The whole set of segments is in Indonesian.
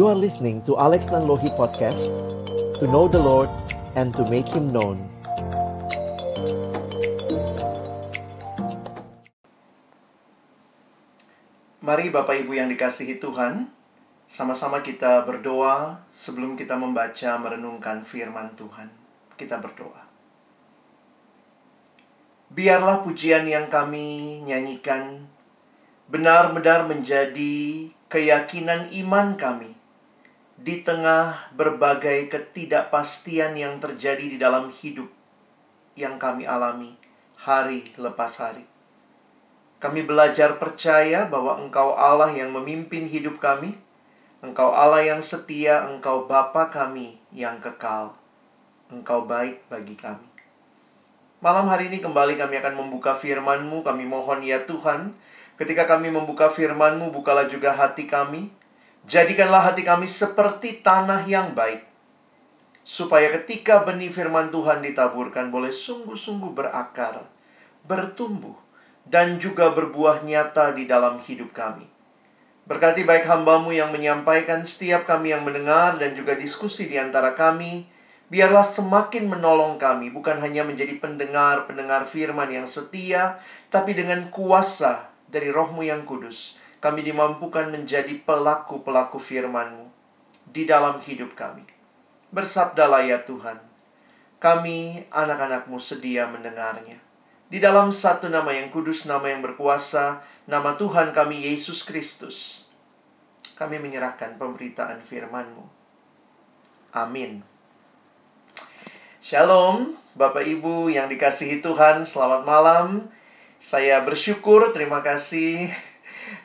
You are listening to Alex Nanlohi Podcast To know the Lord and to make Him known. Mari Bapak Ibu yang dikasihi Tuhan Sama-sama kita berdoa sebelum kita membaca merenungkan firman Tuhan. Kita berdoa. Biarlah pujian yang kami nyanyikan benar-benar menjadi keyakinan iman kami di tengah berbagai ketidakpastian yang terjadi di dalam hidup yang kami alami hari lepas hari. Kami belajar percaya bahwa Engkau Allah yang memimpin hidup kami, Engkau Allah yang setia, Engkau Bapa kami yang kekal. Engkau baik bagi kami. Malam hari ini kembali kami akan membuka firman-Mu, kami mohon ya Tuhan, Ketika kami membuka firman-Mu, bukalah juga hati kami. Jadikanlah hati kami seperti tanah yang baik. Supaya ketika benih firman Tuhan ditaburkan boleh sungguh-sungguh berakar, bertumbuh, dan juga berbuah nyata di dalam hidup kami. Berkati baik hambamu yang menyampaikan setiap kami yang mendengar dan juga diskusi di antara kami. Biarlah semakin menolong kami, bukan hanya menjadi pendengar-pendengar firman yang setia, tapi dengan kuasa dari rohmu yang kudus, kami dimampukan menjadi pelaku-pelaku firman-Mu di dalam hidup kami. Bersabdalah ya Tuhan, kami anak-anakmu sedia mendengarnya. Di dalam satu nama yang kudus, nama yang berkuasa, nama Tuhan kami Yesus Kristus. Kami menyerahkan pemberitaan firman-Mu. Amin. Shalom, Bapak Ibu yang dikasihi Tuhan, selamat malam. Saya bersyukur, terima kasih.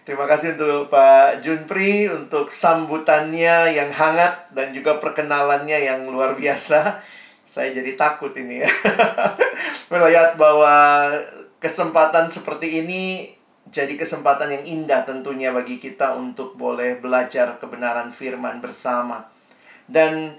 Terima kasih untuk Pak Junpri untuk sambutannya yang hangat dan juga perkenalannya yang luar biasa. Saya jadi takut ini ya. Melihat bahwa kesempatan seperti ini jadi kesempatan yang indah tentunya bagi kita untuk boleh belajar kebenaran firman bersama. Dan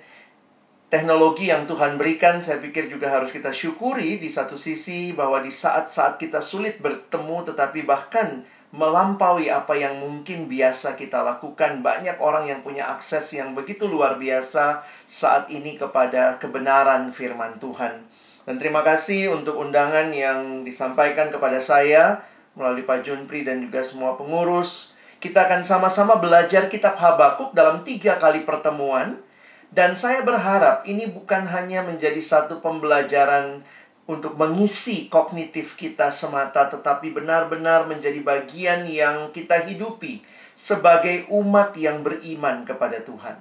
teknologi yang Tuhan berikan, saya pikir juga harus kita syukuri di satu sisi bahwa di saat-saat kita sulit bertemu, tetapi bahkan melampaui apa yang mungkin biasa kita lakukan. Banyak orang yang punya akses yang begitu luar biasa saat ini kepada kebenaran firman Tuhan. Dan terima kasih untuk undangan yang disampaikan kepada saya melalui Pak Junpri dan juga semua pengurus. Kita akan sama-sama belajar kitab Habakuk dalam tiga kali pertemuan dan saya berharap ini bukan hanya menjadi satu pembelajaran untuk mengisi kognitif kita semata, tetapi benar-benar menjadi bagian yang kita hidupi sebagai umat yang beriman kepada Tuhan.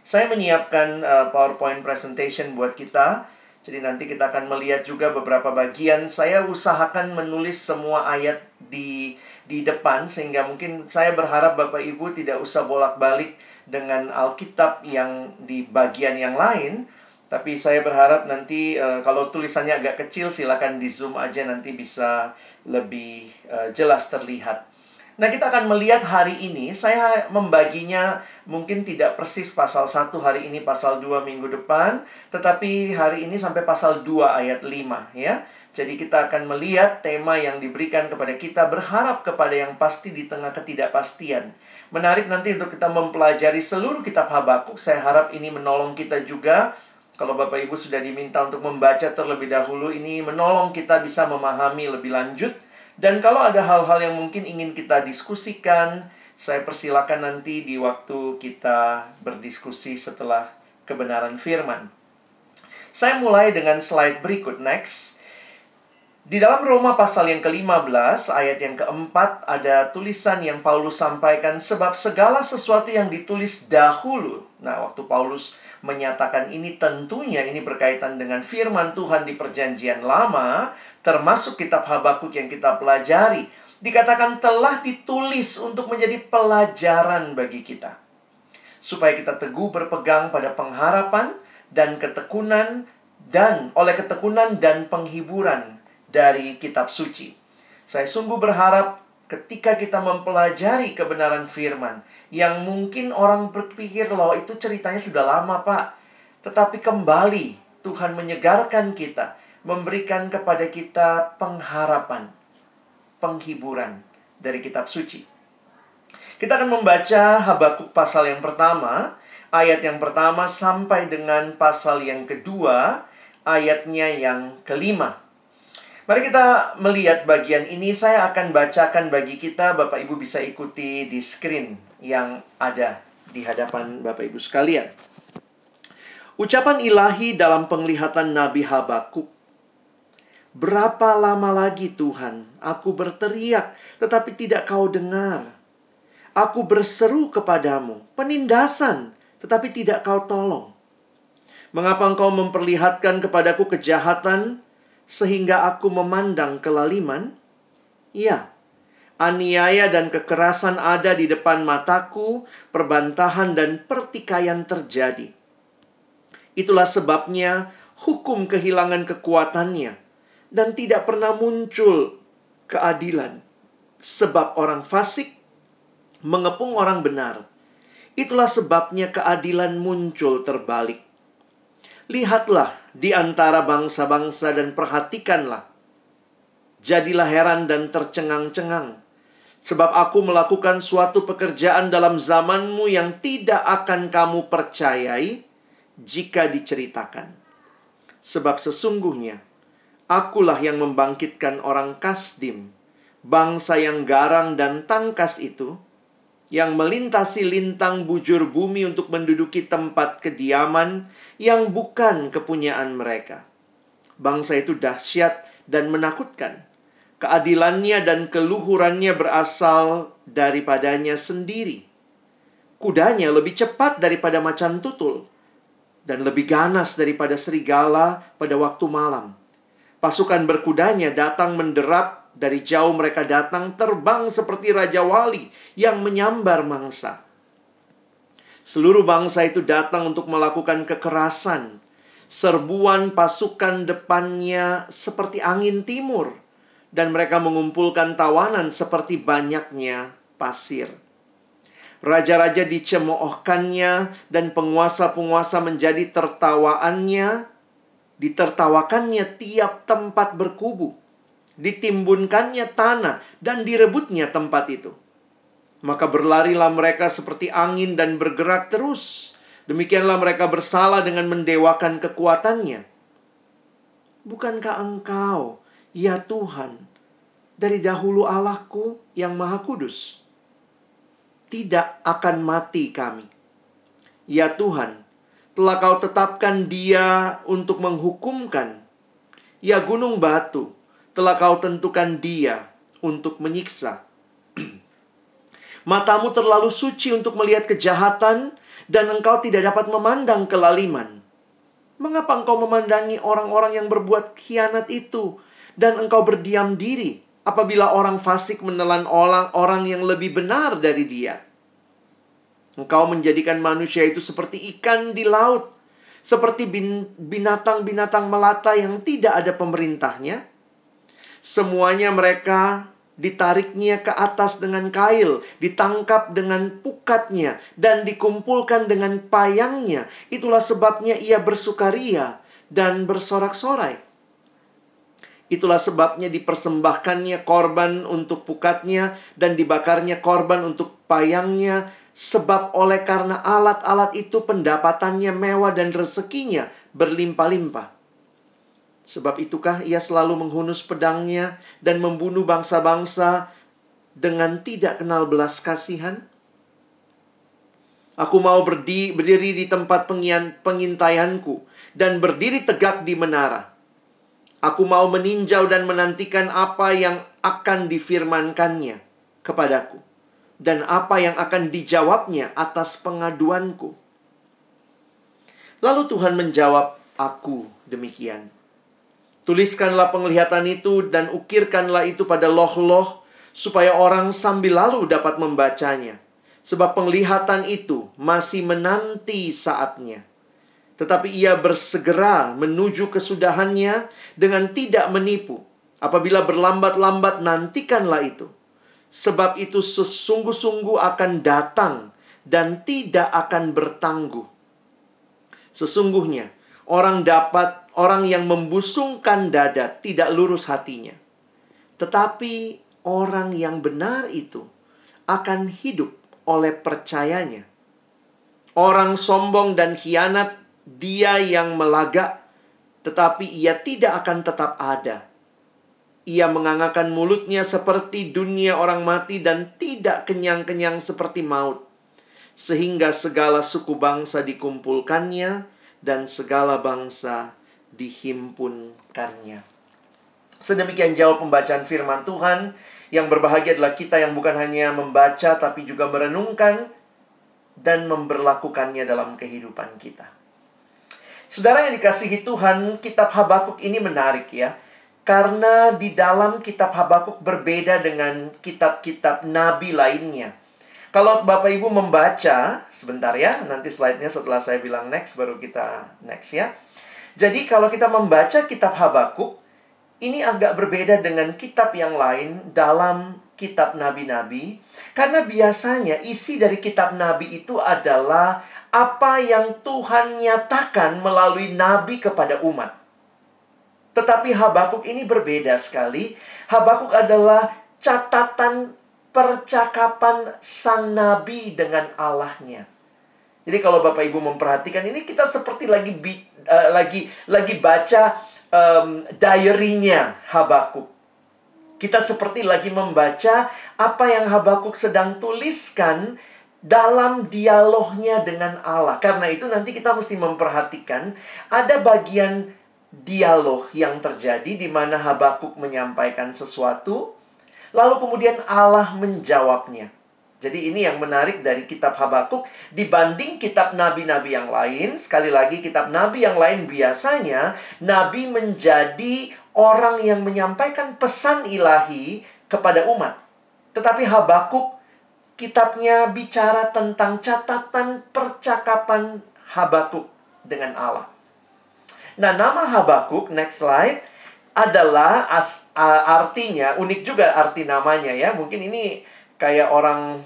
Saya menyiapkan uh, PowerPoint presentation buat kita. Jadi nanti kita akan melihat juga beberapa bagian. Saya usahakan menulis semua ayat di di depan sehingga mungkin saya berharap Bapak Ibu tidak usah bolak-balik dengan Alkitab yang di bagian yang lain. Tapi saya berharap nanti uh, kalau tulisannya agak kecil silakan di zoom aja nanti bisa lebih uh, jelas terlihat. Nah, kita akan melihat hari ini saya membaginya mungkin tidak persis pasal 1 hari ini pasal 2 minggu depan, tetapi hari ini sampai pasal 2 ayat 5 ya. Jadi kita akan melihat tema yang diberikan kepada kita berharap kepada yang pasti di tengah ketidakpastian. Menarik nanti untuk kita mempelajari seluruh kitab Habakuk. Saya harap ini menolong kita juga. Kalau Bapak Ibu sudah diminta untuk membaca terlebih dahulu, ini menolong kita bisa memahami lebih lanjut. Dan kalau ada hal-hal yang mungkin ingin kita diskusikan, saya persilakan nanti di waktu kita berdiskusi setelah kebenaran firman. Saya mulai dengan slide berikut, next. Di dalam Roma pasal yang ke-15 ayat yang keempat ada tulisan yang Paulus sampaikan sebab segala sesuatu yang ditulis dahulu. Nah, waktu Paulus menyatakan ini tentunya ini berkaitan dengan firman Tuhan di perjanjian lama, termasuk kitab Habakuk yang kita pelajari, dikatakan telah ditulis untuk menjadi pelajaran bagi kita. Supaya kita teguh berpegang pada pengharapan dan ketekunan dan oleh ketekunan dan penghiburan dari kitab suci. Saya sungguh berharap ketika kita mempelajari kebenaran firman yang mungkin orang berpikir loh itu ceritanya sudah lama, Pak. Tetapi kembali Tuhan menyegarkan kita, memberikan kepada kita pengharapan, penghiburan dari kitab suci. Kita akan membaca Habakuk pasal yang pertama, ayat yang pertama sampai dengan pasal yang kedua, ayatnya yang kelima. Mari kita melihat bagian ini. Saya akan bacakan bagi kita, Bapak Ibu bisa ikuti di screen yang ada di hadapan Bapak Ibu sekalian. Ucapan ilahi dalam penglihatan Nabi Habakuk. Berapa lama lagi Tuhan aku berteriak tetapi tidak kau dengar. Aku berseru kepadamu, penindasan, tetapi tidak kau tolong. Mengapa engkau memperlihatkan kepadaku kejahatan sehingga aku memandang kelaliman? Ya, aniaya dan kekerasan ada di depan mataku, perbantahan dan pertikaian terjadi. Itulah sebabnya hukum kehilangan kekuatannya dan tidak pernah muncul keadilan. Sebab orang fasik mengepung orang benar. Itulah sebabnya keadilan muncul terbalik. Lihatlah di antara bangsa-bangsa dan perhatikanlah. Jadilah heran dan tercengang-cengang. Sebab aku melakukan suatu pekerjaan dalam zamanmu yang tidak akan kamu percayai jika diceritakan. Sebab sesungguhnya, akulah yang membangkitkan orang Kasdim, bangsa yang garang dan tangkas itu, yang melintasi lintang bujur bumi untuk menduduki tempat kediaman yang bukan kepunyaan mereka. Bangsa itu dahsyat dan menakutkan. Keadilannya dan keluhurannya berasal daripadanya sendiri. Kudanya lebih cepat daripada macan tutul dan lebih ganas daripada serigala pada waktu malam. Pasukan berkudanya datang menderap dari jauh mereka datang terbang seperti raja wali yang menyambar mangsa. Seluruh bangsa itu datang untuk melakukan kekerasan. Serbuan pasukan depannya seperti angin timur, dan mereka mengumpulkan tawanan seperti banyaknya pasir. Raja-raja dicemoohkannya, dan penguasa-penguasa menjadi tertawaannya. Ditertawakannya tiap tempat berkubu ditimbunkannya tanah, dan direbutnya tempat itu. Maka berlarilah mereka seperti angin dan bergerak terus. Demikianlah mereka bersalah dengan mendewakan kekuatannya. Bukankah engkau, ya Tuhan, dari dahulu Allahku yang maha kudus? Tidak akan mati kami. Ya Tuhan, telah kau tetapkan dia untuk menghukumkan. Ya gunung batu, telah kau tentukan dia untuk menyiksa. Matamu terlalu suci untuk melihat kejahatan, dan engkau tidak dapat memandang kelaliman. Mengapa engkau memandangi orang-orang yang berbuat khianat itu, dan engkau berdiam diri apabila orang fasik menelan orang, orang yang lebih benar dari dia? Engkau menjadikan manusia itu seperti ikan di laut, seperti binatang-binatang melata yang tidak ada pemerintahnya, Semuanya mereka ditariknya ke atas dengan kail, ditangkap dengan pukatnya, dan dikumpulkan dengan payangnya. Itulah sebabnya ia bersukaria dan bersorak-sorai. Itulah sebabnya dipersembahkannya korban untuk pukatnya dan dibakarnya korban untuk payangnya. Sebab oleh karena alat-alat itu pendapatannya mewah dan rezekinya berlimpah-limpah. Sebab itukah ia selalu menghunus pedangnya dan membunuh bangsa-bangsa dengan tidak kenal belas kasihan? Aku mau berdi, berdiri di tempat pengian, pengintaianku dan berdiri tegak di menara. Aku mau meninjau dan menantikan apa yang akan difirmankannya kepadaku dan apa yang akan dijawabnya atas pengaduanku. Lalu Tuhan menjawab aku demikian. Tuliskanlah penglihatan itu dan ukirkanlah itu pada loh-loh supaya orang sambil lalu dapat membacanya. Sebab penglihatan itu masih menanti saatnya. Tetapi ia bersegera menuju kesudahannya dengan tidak menipu. Apabila berlambat-lambat nantikanlah itu. Sebab itu sesungguh-sungguh akan datang dan tidak akan bertangguh. Sesungguhnya orang dapat orang yang membusungkan dada tidak lurus hatinya. Tetapi orang yang benar itu akan hidup oleh percayanya. Orang sombong dan khianat, dia yang melagak, tetapi ia tidak akan tetap ada. Ia mengangakan mulutnya seperti dunia orang mati dan tidak kenyang-kenyang seperti maut. Sehingga segala suku bangsa dikumpulkannya dan segala bangsa dihimpunkannya. Sedemikian jauh pembacaan firman Tuhan. Yang berbahagia adalah kita yang bukan hanya membaca tapi juga merenungkan dan memberlakukannya dalam kehidupan kita. Saudara yang dikasihi Tuhan, kitab Habakuk ini menarik ya. Karena di dalam kitab Habakuk berbeda dengan kitab-kitab nabi lainnya. Kalau Bapak Ibu membaca, sebentar ya, nanti slide-nya setelah saya bilang next, baru kita next ya. Jadi kalau kita membaca kitab Habakuk, ini agak berbeda dengan kitab yang lain dalam kitab nabi-nabi. Karena biasanya isi dari kitab nabi itu adalah apa yang Tuhan nyatakan melalui nabi kepada umat. Tetapi Habakuk ini berbeda sekali. Habakuk adalah catatan percakapan sang nabi dengan Allahnya. Jadi kalau Bapak Ibu memperhatikan ini kita seperti lagi uh, lagi lagi baca um, diary-nya Habakuk. Kita seperti lagi membaca apa yang Habakuk sedang tuliskan dalam dialognya dengan Allah. Karena itu nanti kita mesti memperhatikan ada bagian dialog yang terjadi di mana Habakuk menyampaikan sesuatu, lalu kemudian Allah menjawabnya. Jadi ini yang menarik dari kitab Habakuk dibanding kitab nabi-nabi yang lain. Sekali lagi kitab nabi yang lain biasanya nabi menjadi orang yang menyampaikan pesan ilahi kepada umat. Tetapi Habakuk kitabnya bicara tentang catatan percakapan Habakuk dengan Allah. Nah, nama Habakuk next slide adalah as, uh, artinya unik juga arti namanya ya. Mungkin ini kayak orang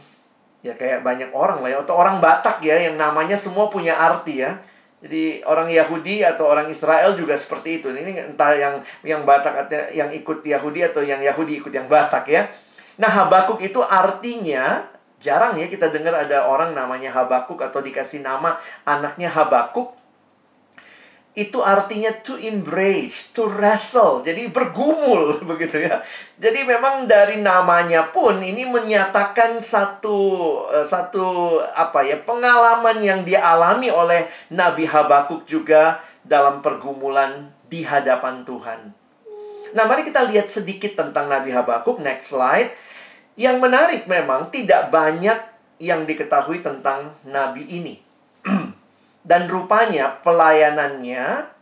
ya kayak banyak orang lah ya atau orang Batak ya yang namanya semua punya arti ya. Jadi orang Yahudi atau orang Israel juga seperti itu. Ini entah yang yang Batak yang ikut Yahudi atau yang Yahudi ikut yang Batak ya. Nah, Habakuk itu artinya jarang ya kita dengar ada orang namanya Habakuk atau dikasih nama anaknya Habakuk itu artinya to embrace, to wrestle, jadi bergumul begitu ya. Jadi memang dari namanya pun ini menyatakan satu eh, satu apa ya pengalaman yang dialami oleh Nabi Habakuk juga dalam pergumulan di hadapan Tuhan. Nah, mari kita lihat sedikit tentang Nabi Habakuk. Next slide. Yang menarik memang tidak banyak yang diketahui tentang nabi ini. Dan rupanya pelayanannya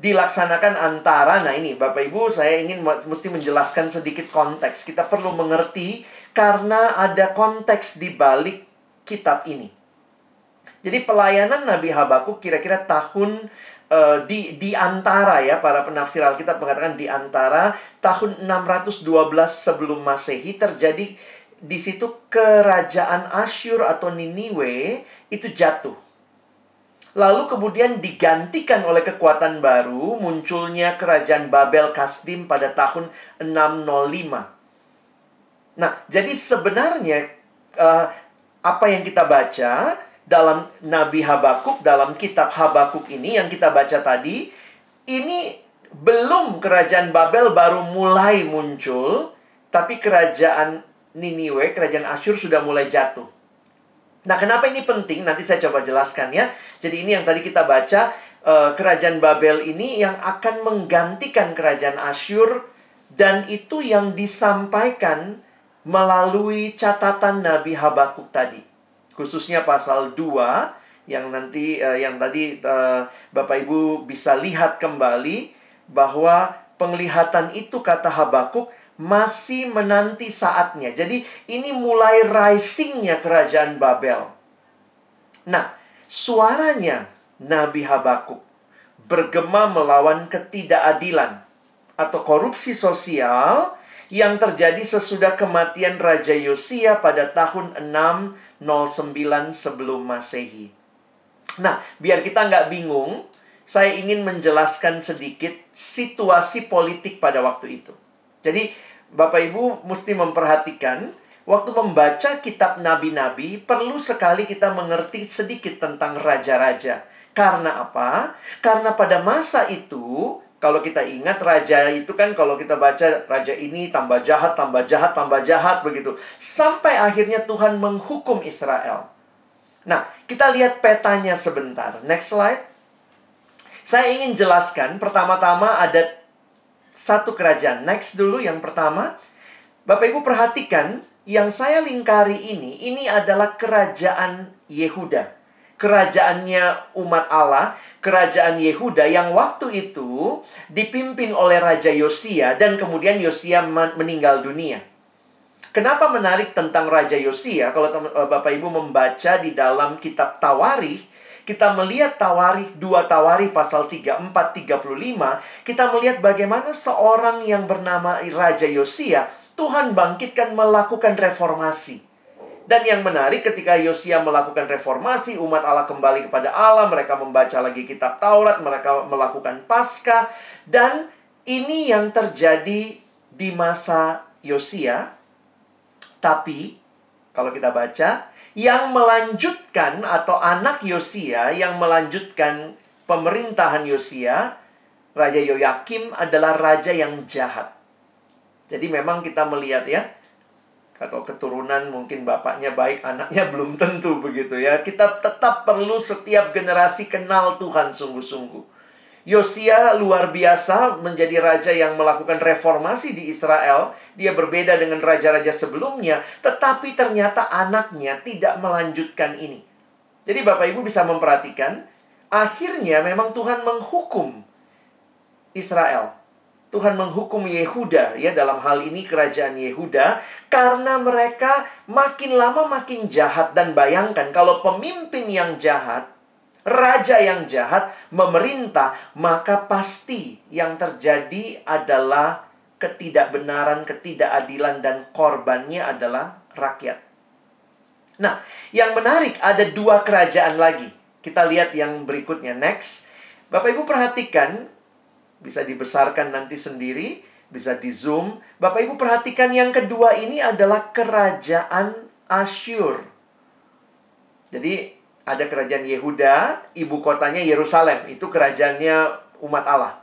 dilaksanakan antara nah ini Bapak Ibu saya ingin mesti menjelaskan sedikit konteks. Kita perlu mengerti karena ada konteks di balik kitab ini. Jadi pelayanan Nabi Habakuk kira-kira tahun uh, di di antara ya para penafsir Alkitab mengatakan di antara tahun 612 sebelum Masehi terjadi di situ kerajaan Asyur atau Niniwe itu jatuh Lalu kemudian digantikan oleh kekuatan baru, munculnya kerajaan Babel Kasdim pada tahun 605. Nah, jadi sebenarnya uh, apa yang kita baca dalam Nabi Habakuk, dalam kitab Habakuk ini yang kita baca tadi, ini belum kerajaan Babel baru mulai muncul, tapi kerajaan Niniwe, kerajaan Asyur sudah mulai jatuh. Nah, kenapa ini penting? Nanti saya coba jelaskan ya. Jadi ini yang tadi kita baca, uh, kerajaan Babel ini yang akan menggantikan kerajaan Asyur dan itu yang disampaikan melalui catatan Nabi Habakuk tadi. Khususnya pasal 2 yang nanti uh, yang tadi uh, Bapak Ibu bisa lihat kembali bahwa penglihatan itu kata Habakuk masih menanti saatnya. Jadi ini mulai risingnya kerajaan Babel. Nah, suaranya Nabi Habakuk bergema melawan ketidakadilan atau korupsi sosial yang terjadi sesudah kematian Raja Yosia pada tahun 609 sebelum Masehi. Nah, biar kita nggak bingung, saya ingin menjelaskan sedikit situasi politik pada waktu itu. Jadi, Bapak Ibu mesti memperhatikan waktu membaca kitab nabi-nabi, perlu sekali kita mengerti sedikit tentang raja-raja. Karena apa? Karena pada masa itu, kalau kita ingat raja itu kan kalau kita baca raja ini tambah jahat, tambah jahat, tambah jahat begitu. Sampai akhirnya Tuhan menghukum Israel. Nah, kita lihat petanya sebentar. Next slide. Saya ingin jelaskan pertama-tama ada satu kerajaan. Next dulu yang pertama. Bapak Ibu perhatikan yang saya lingkari ini, ini adalah kerajaan Yehuda. Kerajaannya umat Allah, kerajaan Yehuda yang waktu itu dipimpin oleh Raja Yosia dan kemudian Yosia meninggal dunia. Kenapa menarik tentang Raja Yosia? Kalau eh, Bapak Ibu membaca di dalam kitab Tawarikh, kita melihat Tawarikh 2 Tawarikh pasal 34 35, kita melihat bagaimana seorang yang bernama Raja Yosia Tuhan bangkitkan melakukan reformasi. Dan yang menarik ketika Yosia melakukan reformasi, umat Allah kembali kepada Allah, mereka membaca lagi kitab Taurat, mereka melakukan Paskah dan ini yang terjadi di masa Yosia. Tapi kalau kita baca, yang melanjutkan atau anak Yosia yang melanjutkan pemerintahan Yosia, Raja Yoyakim adalah raja yang jahat. Jadi memang kita melihat ya, kalau keturunan mungkin bapaknya baik, anaknya belum tentu begitu ya. Kita tetap perlu setiap generasi kenal Tuhan sungguh-sungguh. Yosia luar biasa menjadi raja yang melakukan reformasi di Israel. Dia berbeda dengan raja-raja sebelumnya, tetapi ternyata anaknya tidak melanjutkan ini. Jadi Bapak Ibu bisa memperhatikan, akhirnya memang Tuhan menghukum Israel. Tuhan menghukum Yehuda ya dalam hal ini kerajaan Yehuda karena mereka makin lama makin jahat dan bayangkan kalau pemimpin yang jahat raja yang jahat memerintah maka pasti yang terjadi adalah ketidakbenaran, ketidakadilan dan korbannya adalah rakyat. Nah, yang menarik ada dua kerajaan lagi. Kita lihat yang berikutnya next. Bapak Ibu perhatikan bisa dibesarkan nanti sendiri, bisa di zoom. Bapak Ibu perhatikan yang kedua ini adalah kerajaan Asyur. Jadi ada kerajaan Yehuda, ibu kotanya Yerusalem, itu kerajaannya umat Allah.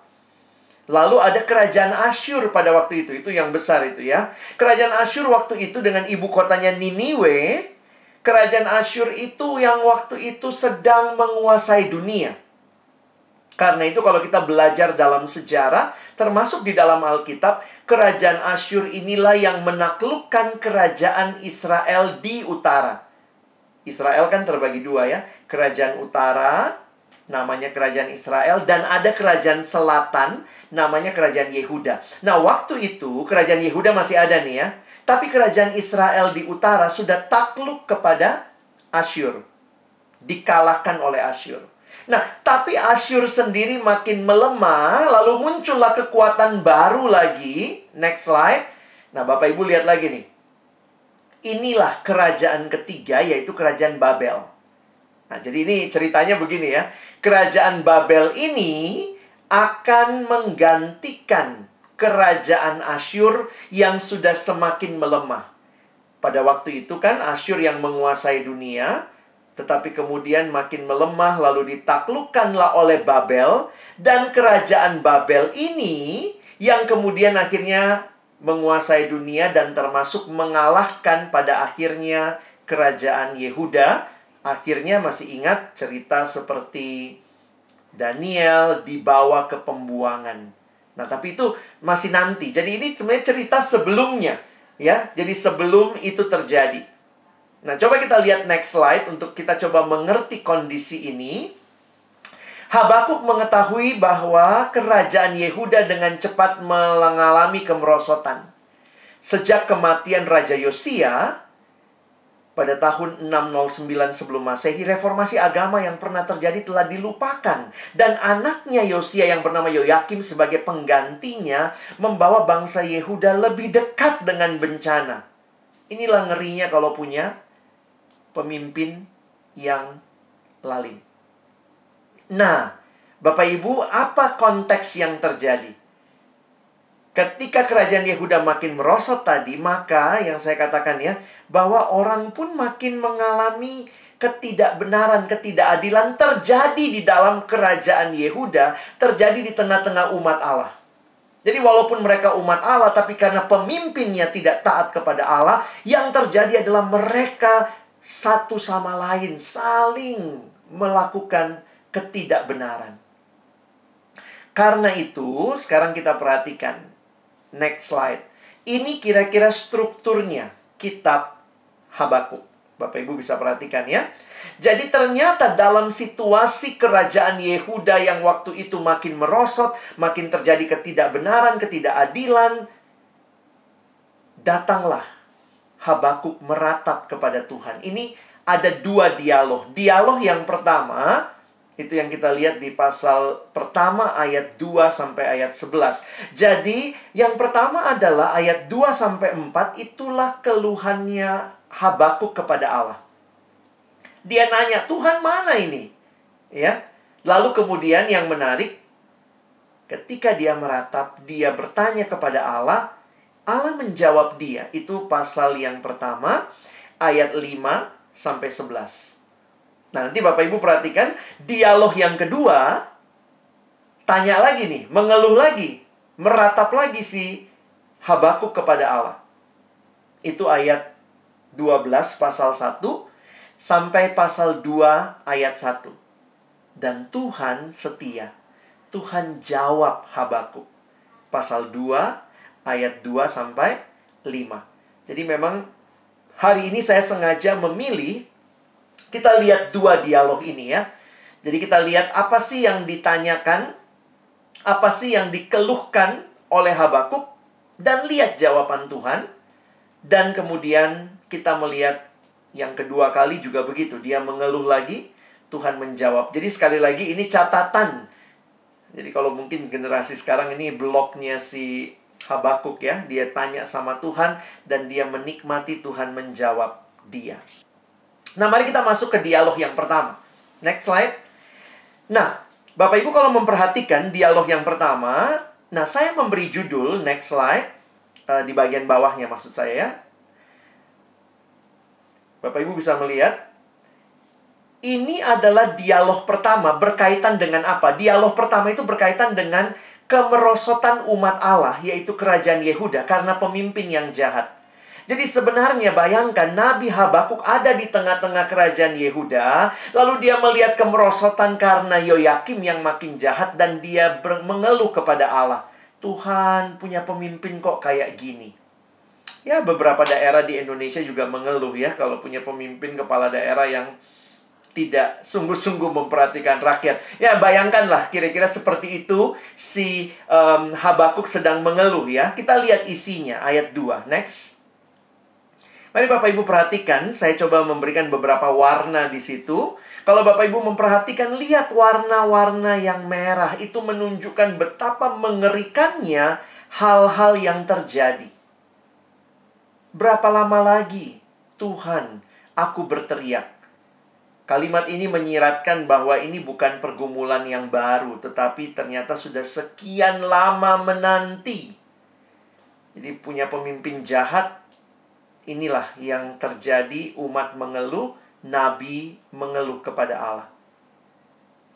Lalu ada kerajaan Asyur pada waktu itu, itu yang besar itu ya. Kerajaan Asyur waktu itu dengan ibu kotanya Niniwe, kerajaan Asyur itu yang waktu itu sedang menguasai dunia. Karena itu kalau kita belajar dalam sejarah, termasuk di dalam Alkitab, kerajaan Asyur inilah yang menaklukkan kerajaan Israel di utara. Israel kan terbagi dua ya, kerajaan utara namanya kerajaan Israel dan ada kerajaan selatan namanya kerajaan Yehuda. Nah, waktu itu kerajaan Yehuda masih ada nih ya. Tapi kerajaan Israel di utara sudah takluk kepada Asyur. Dikalahkan oleh Asyur. Nah, tapi Asyur sendiri makin melemah, lalu muncullah kekuatan baru lagi. Next slide. Nah, Bapak Ibu lihat lagi nih. Inilah kerajaan ketiga, yaitu kerajaan Babel. Nah, jadi ini ceritanya begini ya. Kerajaan Babel ini akan menggantikan kerajaan Asyur yang sudah semakin melemah. Pada waktu itu kan Asyur yang menguasai dunia, tetapi kemudian makin melemah lalu ditaklukkanlah oleh Babel dan kerajaan Babel ini yang kemudian akhirnya menguasai dunia dan termasuk mengalahkan pada akhirnya kerajaan Yehuda akhirnya masih ingat cerita seperti Daniel dibawa ke pembuangan. Nah, tapi itu masih nanti. Jadi ini sebenarnya cerita sebelumnya, ya. Jadi sebelum itu terjadi. Nah, coba kita lihat next slide untuk kita coba mengerti kondisi ini. Habakuk mengetahui bahwa kerajaan Yehuda dengan cepat mengalami kemerosotan. Sejak kematian Raja Yosia pada tahun 609 sebelum Masehi, reformasi agama yang pernah terjadi telah dilupakan dan anaknya Yosia yang bernama Yoyakim sebagai penggantinya membawa bangsa Yehuda lebih dekat dengan bencana. Inilah ngerinya kalau punya pemimpin yang lalim. Nah, Bapak Ibu, apa konteks yang terjadi? Ketika kerajaan Yehuda makin merosot tadi, maka yang saya katakan ya, bahwa orang pun makin mengalami ketidakbenaran, ketidakadilan terjadi di dalam kerajaan Yehuda, terjadi di tengah-tengah umat Allah. Jadi walaupun mereka umat Allah, tapi karena pemimpinnya tidak taat kepada Allah, yang terjadi adalah mereka satu sama lain saling melakukan ketidakbenaran. Karena itu, sekarang kita perhatikan Next slide. Ini kira-kira strukturnya kitab Habakuk. Bapak Ibu bisa perhatikan ya. Jadi ternyata dalam situasi kerajaan Yehuda yang waktu itu makin merosot, makin terjadi ketidakbenaran, ketidakadilan, datanglah Habakuk meratap kepada Tuhan. Ini ada dua dialog. Dialog yang pertama itu yang kita lihat di pasal pertama ayat 2 sampai ayat 11. Jadi, yang pertama adalah ayat 2 sampai 4 itulah keluhannya Habakuk kepada Allah. Dia nanya, "Tuhan mana ini?" Ya. Lalu kemudian yang menarik ketika dia meratap, dia bertanya kepada Allah, Allah menjawab dia. Itu pasal yang pertama ayat 5 sampai 11. Nah, nanti Bapak Ibu perhatikan dialog yang kedua tanya lagi nih, mengeluh lagi, meratap lagi si Habakuk kepada Allah. Itu ayat 12 pasal 1 sampai pasal 2 ayat 1. Dan Tuhan setia. Tuhan jawab Habakuk. Pasal 2 ayat 2 sampai 5. Jadi memang hari ini saya sengaja memilih kita lihat dua dialog ini ya. Jadi kita lihat apa sih yang ditanyakan, apa sih yang dikeluhkan oleh Habakuk, dan lihat jawaban Tuhan. Dan kemudian kita melihat yang kedua kali juga begitu. Dia mengeluh lagi, Tuhan menjawab. Jadi sekali lagi ini catatan. Jadi kalau mungkin generasi sekarang ini blognya si Habakuk ya. Dia tanya sama Tuhan dan dia menikmati Tuhan menjawab dia. Nah, mari kita masuk ke dialog yang pertama. Next slide. Nah, Bapak Ibu kalau memperhatikan dialog yang pertama, nah saya memberi judul next slide uh, di bagian bawahnya maksud saya ya. Bapak Ibu bisa melihat ini adalah dialog pertama berkaitan dengan apa? Dialog pertama itu berkaitan dengan kemerosotan umat Allah yaitu kerajaan Yehuda karena pemimpin yang jahat. Jadi sebenarnya bayangkan Nabi Habakuk ada di tengah-tengah kerajaan Yehuda, lalu dia melihat kemerosotan karena Yoyakim yang makin jahat dan dia mengeluh kepada Allah. Tuhan punya pemimpin kok kayak gini. Ya beberapa daerah di Indonesia juga mengeluh ya kalau punya pemimpin kepala daerah yang tidak sungguh-sungguh memperhatikan rakyat. Ya, bayangkanlah kira-kira seperti itu si um, Habakuk sedang mengeluh ya. Kita lihat isinya ayat 2. Next. Mari Bapak Ibu perhatikan, saya coba memberikan beberapa warna di situ. Kalau Bapak Ibu memperhatikan, lihat warna-warna yang merah itu menunjukkan betapa mengerikannya hal-hal yang terjadi. Berapa lama lagi Tuhan, aku berteriak. Kalimat ini menyiratkan bahwa ini bukan pergumulan yang baru, tetapi ternyata sudah sekian lama menanti. Jadi punya pemimpin jahat inilah yang terjadi umat mengeluh, nabi mengeluh kepada Allah.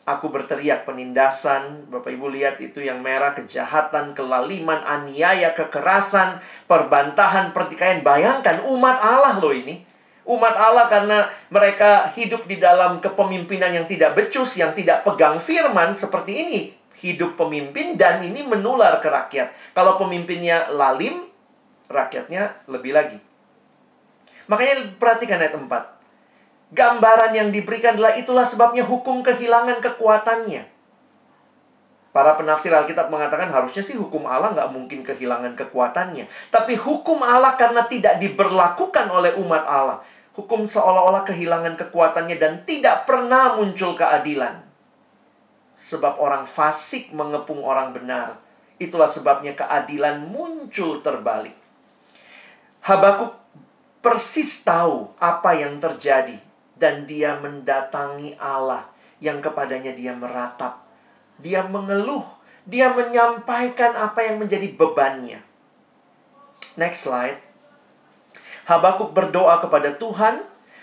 Aku berteriak penindasan, Bapak Ibu lihat itu yang merah, kejahatan, kelaliman, aniaya, kekerasan, perbantahan, pertikaian. Bayangkan umat Allah loh ini. Umat Allah karena mereka hidup di dalam kepemimpinan yang tidak becus, yang tidak pegang firman seperti ini. Hidup pemimpin dan ini menular ke rakyat. Kalau pemimpinnya lalim, rakyatnya lebih lagi. Makanya perhatikan ayat 4. Gambaran yang diberikan adalah itulah sebabnya hukum kehilangan kekuatannya. Para penafsir Alkitab mengatakan harusnya sih hukum Allah nggak mungkin kehilangan kekuatannya. Tapi hukum Allah karena tidak diberlakukan oleh umat Allah. Hukum seolah-olah kehilangan kekuatannya dan tidak pernah muncul keadilan. Sebab orang fasik mengepung orang benar. Itulah sebabnya keadilan muncul terbalik. Habakuk persis tahu apa yang terjadi dan dia mendatangi Allah yang kepadanya dia meratap. Dia mengeluh Dia menyampaikan apa yang menjadi bebannya. Next slide. Habakuk berdoa kepada Tuhan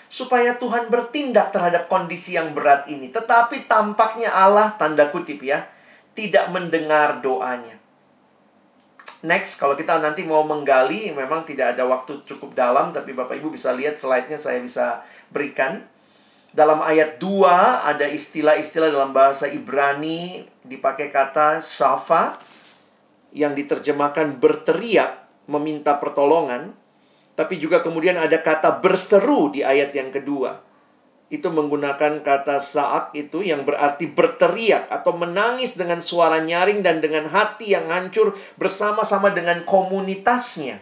supaya Tuhan bertindak terhadap kondisi yang berat ini. Tetapi tampaknya Allah, tanda kutip ya, tidak mendengar doanya. Next, kalau kita nanti mau menggali, memang tidak ada waktu cukup dalam, tapi Bapak Ibu bisa lihat slide-nya saya bisa berikan. Dalam ayat 2 ada istilah-istilah dalam bahasa Ibrani dipakai kata safa yang diterjemahkan berteriak meminta pertolongan, tapi juga kemudian ada kata berseru di ayat yang kedua itu menggunakan kata saat itu yang berarti berteriak atau menangis dengan suara nyaring dan dengan hati yang hancur bersama-sama dengan komunitasnya.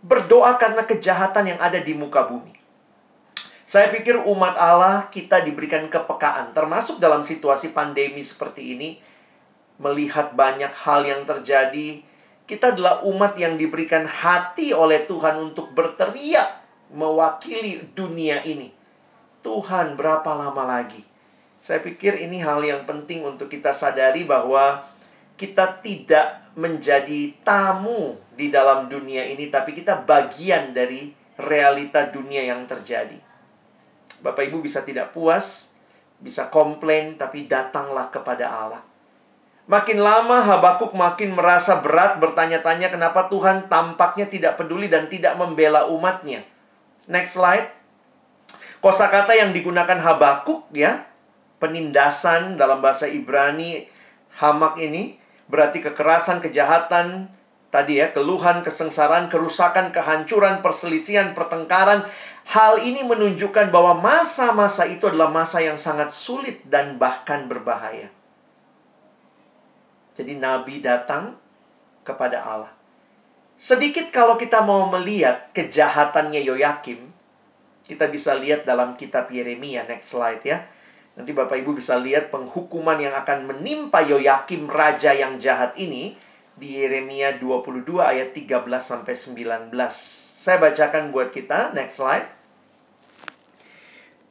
Berdoa karena kejahatan yang ada di muka bumi. Saya pikir umat Allah kita diberikan kepekaan termasuk dalam situasi pandemi seperti ini melihat banyak hal yang terjadi. Kita adalah umat yang diberikan hati oleh Tuhan untuk berteriak mewakili dunia ini Tuhan, berapa lama lagi? Saya pikir ini hal yang penting untuk kita sadari bahwa kita tidak menjadi tamu di dalam dunia ini, tapi kita bagian dari realita dunia yang terjadi. Bapak Ibu bisa tidak puas, bisa komplain, tapi datanglah kepada Allah. Makin lama Habakuk makin merasa berat bertanya-tanya kenapa Tuhan tampaknya tidak peduli dan tidak membela umatnya. Next slide. Kosakata yang digunakan Habakuk ya, penindasan dalam bahasa Ibrani hamak ini berarti kekerasan, kejahatan, tadi ya, keluhan, kesengsaraan, kerusakan, kehancuran, perselisihan, pertengkaran. Hal ini menunjukkan bahwa masa-masa itu adalah masa yang sangat sulit dan bahkan berbahaya. Jadi nabi datang kepada Allah. Sedikit kalau kita mau melihat kejahatannya Yoyakim, kita bisa lihat dalam kitab Yeremia, next slide ya. Nanti Bapak Ibu bisa lihat penghukuman yang akan menimpa Yoyakim raja yang jahat ini di Yeremia 22 ayat 13 sampai 19. Saya bacakan buat kita, next slide.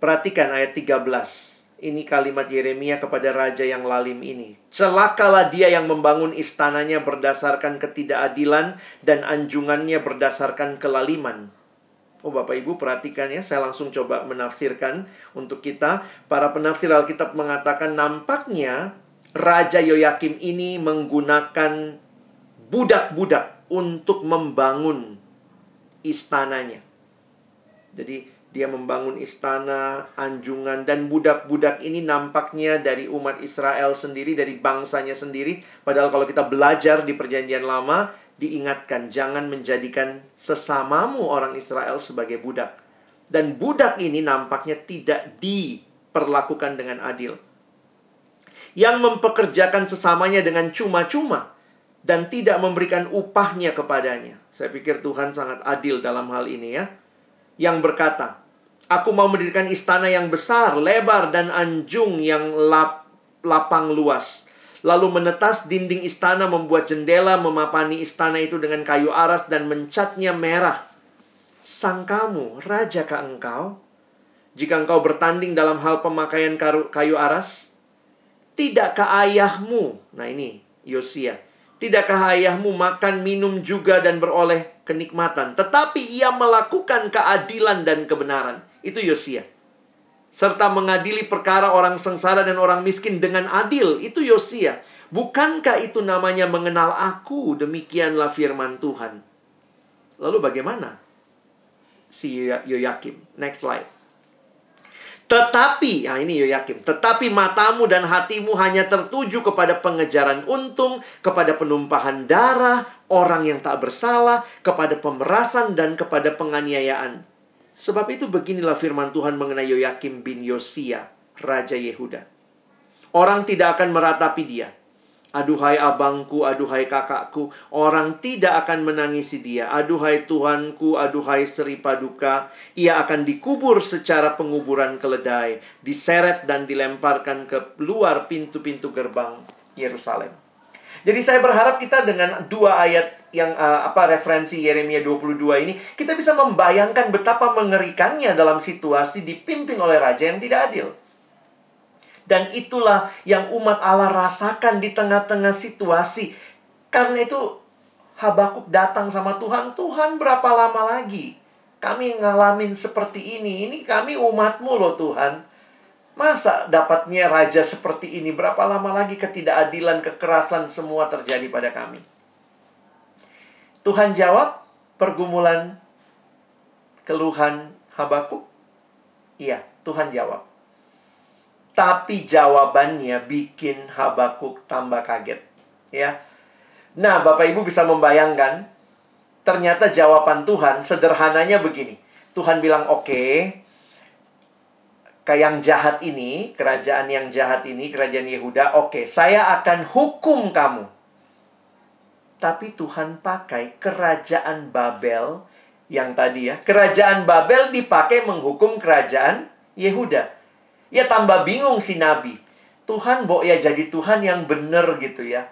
Perhatikan ayat 13. Ini kalimat Yeremia kepada raja yang lalim ini. Celakalah dia yang membangun istananya berdasarkan ketidakadilan dan anjungannya berdasarkan kelaliman Oh Bapak Ibu perhatikan ya, saya langsung coba menafsirkan untuk kita. Para penafsir Alkitab mengatakan nampaknya Raja Yoyakim ini menggunakan budak-budak untuk membangun istananya. Jadi dia membangun istana, anjungan, dan budak-budak ini nampaknya dari umat Israel sendiri, dari bangsanya sendiri. Padahal kalau kita belajar di perjanjian lama, diingatkan jangan menjadikan sesamamu orang Israel sebagai budak. Dan budak ini nampaknya tidak diperlakukan dengan adil. Yang mempekerjakan sesamanya dengan cuma-cuma dan tidak memberikan upahnya kepadanya. Saya pikir Tuhan sangat adil dalam hal ini ya. Yang berkata, Aku mau mendirikan istana yang besar, lebar, dan anjung yang lap, lapang luas lalu menetas dinding istana membuat jendela memapani istana itu dengan kayu aras dan mencatnya merah. Sang kamu, raja ke engkau? Jika engkau bertanding dalam hal pemakaian kayu aras, tidakkah ayahmu? Nah ini Yosia. Tidakkah ayahmu makan, minum juga dan beroleh kenikmatan? Tetapi ia melakukan keadilan dan kebenaran. Itu Yosia serta mengadili perkara orang sengsara dan orang miskin dengan adil. Itu Yosia. Bukankah itu namanya mengenal aku? Demikianlah firman Tuhan. Lalu bagaimana? Si Yoyakim. Next slide. Tetapi, nah ini Yoyakim, tetapi matamu dan hatimu hanya tertuju kepada pengejaran untung, kepada penumpahan darah, orang yang tak bersalah, kepada pemerasan dan kepada penganiayaan. Sebab itu beginilah firman Tuhan mengenai Yoyakim bin Yosia, Raja Yehuda. Orang tidak akan meratapi dia. Aduhai abangku, aduhai kakakku, orang tidak akan menangisi dia. Aduhai Tuhanku, aduhai Seri Paduka, ia akan dikubur secara penguburan keledai, diseret dan dilemparkan ke luar pintu-pintu gerbang Yerusalem. Jadi saya berharap kita dengan dua ayat yang uh, apa referensi Yeremia 22 ini kita bisa membayangkan betapa mengerikannya dalam situasi dipimpin oleh raja yang tidak adil. Dan itulah yang umat Allah rasakan di tengah-tengah situasi. Karena itu Habakuk datang sama Tuhan, Tuhan berapa lama lagi? Kami ngalamin seperti ini, ini kami umatmu loh Tuhan. Masa dapatnya raja seperti ini? Berapa lama lagi ketidakadilan, kekerasan semua terjadi pada kami? Tuhan jawab pergumulan, keluhan Habakuk? Iya, Tuhan jawab. Tapi jawabannya bikin Habakuk tambah kaget. Ya. Nah, Bapak Ibu bisa membayangkan ternyata jawaban Tuhan sederhananya begini. Tuhan bilang, "Oke, okay, yang jahat ini, kerajaan yang jahat ini, kerajaan Yehuda, oke, okay, saya akan hukum kamu." Tapi Tuhan pakai kerajaan Babel yang tadi ya. Kerajaan Babel dipakai menghukum kerajaan Yehuda. Ya tambah bingung si nabi. Tuhan bo ya jadi Tuhan yang benar gitu ya.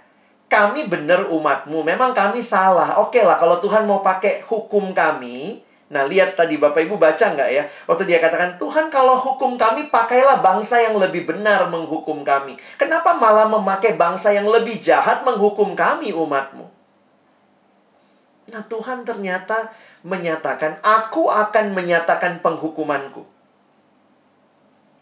Kami benar umatmu, memang kami salah. Oke lah kalau Tuhan mau pakai hukum kami. Nah lihat tadi Bapak Ibu baca nggak ya? Waktu dia katakan, Tuhan kalau hukum kami pakailah bangsa yang lebih benar menghukum kami. Kenapa malah memakai bangsa yang lebih jahat menghukum kami umatmu? Nah Tuhan ternyata menyatakan, aku akan menyatakan penghukumanku.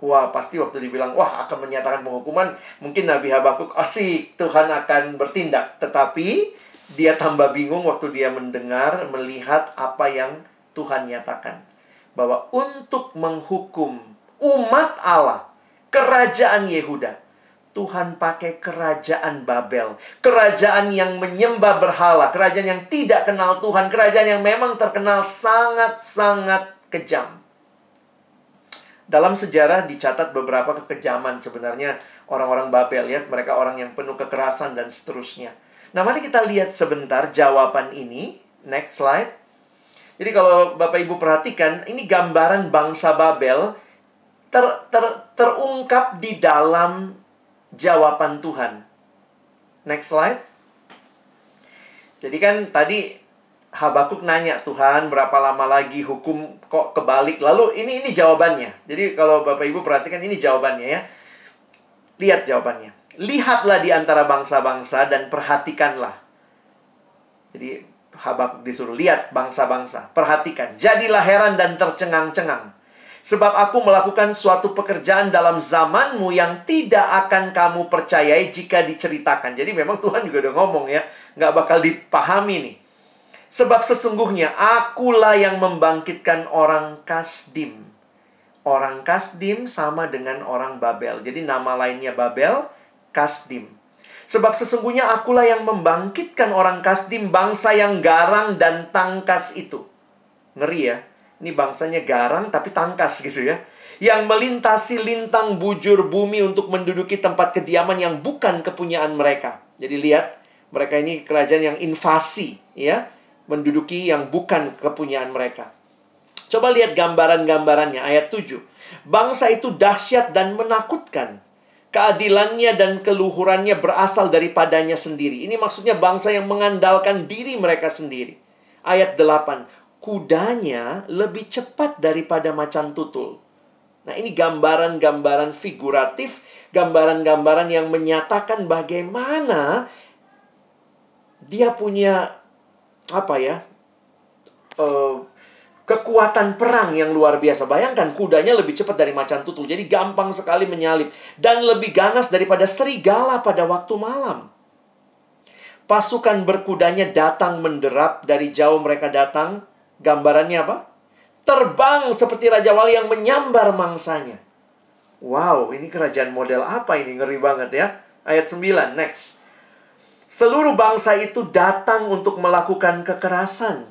Wah, pasti waktu dibilang, wah akan menyatakan penghukuman, mungkin Nabi Habakuk asik, Tuhan akan bertindak. Tetapi, dia tambah bingung waktu dia mendengar, melihat apa yang Tuhan nyatakan. Bahwa untuk menghukum umat Allah, kerajaan Yehuda, Tuhan pakai kerajaan Babel. Kerajaan yang menyembah berhala. Kerajaan yang tidak kenal Tuhan. Kerajaan yang memang terkenal sangat-sangat kejam. Dalam sejarah dicatat beberapa kekejaman sebenarnya orang-orang Babel ya, mereka orang yang penuh kekerasan dan seterusnya. Nah, mari kita lihat sebentar jawaban ini. Next slide. Jadi kalau Bapak Ibu perhatikan, ini gambaran bangsa Babel ter, ter, terungkap di dalam jawaban Tuhan. Next slide. Jadi kan tadi Habakuk nanya, Tuhan berapa lama lagi hukum kok kebalik? Lalu ini ini jawabannya. Jadi kalau Bapak Ibu perhatikan ini jawabannya ya. Lihat jawabannya. Lihatlah di antara bangsa-bangsa dan perhatikanlah. Jadi Habakuk disuruh lihat bangsa-bangsa, perhatikan. Jadilah heran dan tercengang-cengang. Sebab aku melakukan suatu pekerjaan dalam zamanmu yang tidak akan kamu percayai jika diceritakan. Jadi memang Tuhan juga udah ngomong ya. Nggak bakal dipahami nih. Sebab sesungguhnya akulah yang membangkitkan orang Kasdim. Orang Kasdim sama dengan orang Babel. Jadi nama lainnya Babel, Kasdim. Sebab sesungguhnya akulah yang membangkitkan orang Kasdim, bangsa yang garang dan tangkas itu. Ngeri ya. Ini bangsanya garang tapi tangkas gitu ya. Yang melintasi lintang bujur bumi untuk menduduki tempat kediaman yang bukan kepunyaan mereka. Jadi lihat, mereka ini kerajaan yang invasi ya menduduki yang bukan kepunyaan mereka. Coba lihat gambaran-gambarannya ayat 7. Bangsa itu dahsyat dan menakutkan. Keadilannya dan keluhurannya berasal daripadanya sendiri. Ini maksudnya bangsa yang mengandalkan diri mereka sendiri. Ayat 8. Kudanya lebih cepat daripada macan tutul. Nah, ini gambaran-gambaran figuratif, gambaran-gambaran yang menyatakan bagaimana dia punya apa ya uh, kekuatan perang yang luar biasa. Bayangkan kudanya lebih cepat dari macan tutul, jadi gampang sekali menyalip dan lebih ganas daripada serigala pada waktu malam. Pasukan berkudanya datang menderap dari jauh mereka datang. Gambarannya apa? Terbang seperti raja wali yang menyambar mangsanya. Wow, ini kerajaan model apa ini? Ngeri banget ya. Ayat 9, next. Seluruh bangsa itu datang untuk melakukan kekerasan.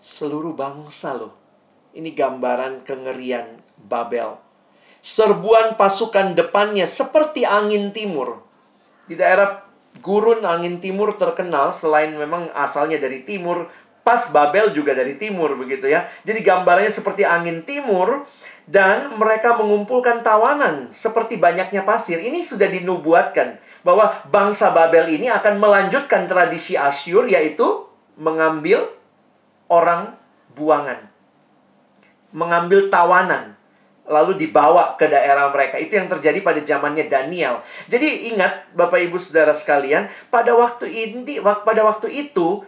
Seluruh bangsa loh. Ini gambaran kengerian Babel. Serbuan pasukan depannya seperti angin timur. Di daerah gurun angin timur terkenal selain memang asalnya dari timur, pas Babel juga dari timur begitu ya. Jadi gambarnya seperti angin timur dan mereka mengumpulkan tawanan seperti banyaknya pasir. Ini sudah dinubuatkan bahwa bangsa Babel ini akan melanjutkan tradisi Asyur yaitu mengambil orang buangan. Mengambil tawanan. lalu dibawa ke daerah mereka. Itu yang terjadi pada zamannya Daniel. Jadi ingat Bapak Ibu Saudara sekalian, pada waktu ini pada waktu itu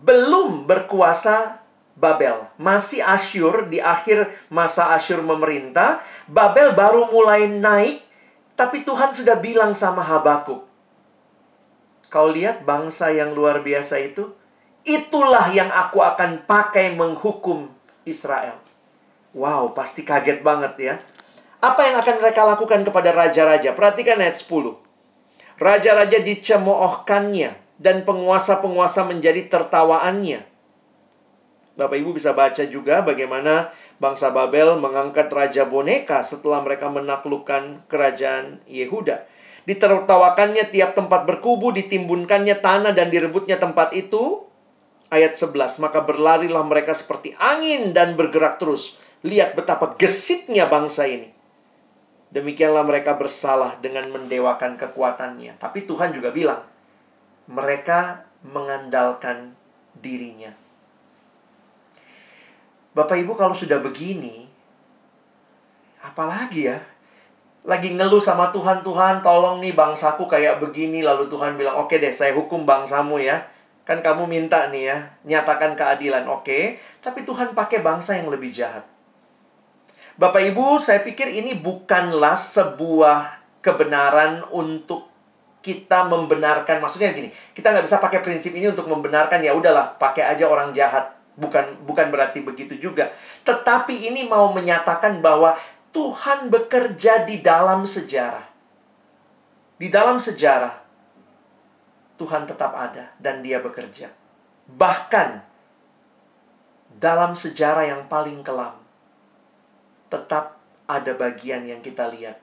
belum berkuasa Babel. Masih Asyur di akhir masa Asyur memerintah, Babel baru mulai naik, tapi Tuhan sudah bilang sama Habakuk, Kau lihat bangsa yang luar biasa itu? Itulah yang aku akan pakai menghukum Israel. Wow, pasti kaget banget ya. Apa yang akan mereka lakukan kepada raja-raja? Perhatikan ayat 10. Raja-raja dicemoohkannya dan penguasa-penguasa menjadi tertawaannya. Bapak Ibu bisa baca juga bagaimana bangsa Babel mengangkat raja boneka setelah mereka menaklukkan kerajaan Yehuda. Ditertawakannya tiap tempat berkubu, ditimbunkannya tanah dan direbutnya tempat itu. Ayat 11, maka berlarilah mereka seperti angin dan bergerak terus. Lihat betapa gesitnya bangsa ini. Demikianlah mereka bersalah dengan mendewakan kekuatannya. Tapi Tuhan juga bilang, mereka mengandalkan dirinya. Bapak Ibu kalau sudah begini, apalagi ya? lagi ngeluh sama Tuhan, Tuhan tolong nih bangsaku kayak begini. Lalu Tuhan bilang, oke deh saya hukum bangsamu ya. Kan kamu minta nih ya, nyatakan keadilan, oke. Tapi Tuhan pakai bangsa yang lebih jahat. Bapak Ibu, saya pikir ini bukanlah sebuah kebenaran untuk kita membenarkan. Maksudnya gini, kita nggak bisa pakai prinsip ini untuk membenarkan ya udahlah, pakai aja orang jahat. Bukan bukan berarti begitu juga. Tetapi ini mau menyatakan bahwa Tuhan bekerja di dalam sejarah. Di dalam sejarah, Tuhan tetap ada dan Dia bekerja. Bahkan dalam sejarah yang paling kelam, tetap ada bagian yang kita lihat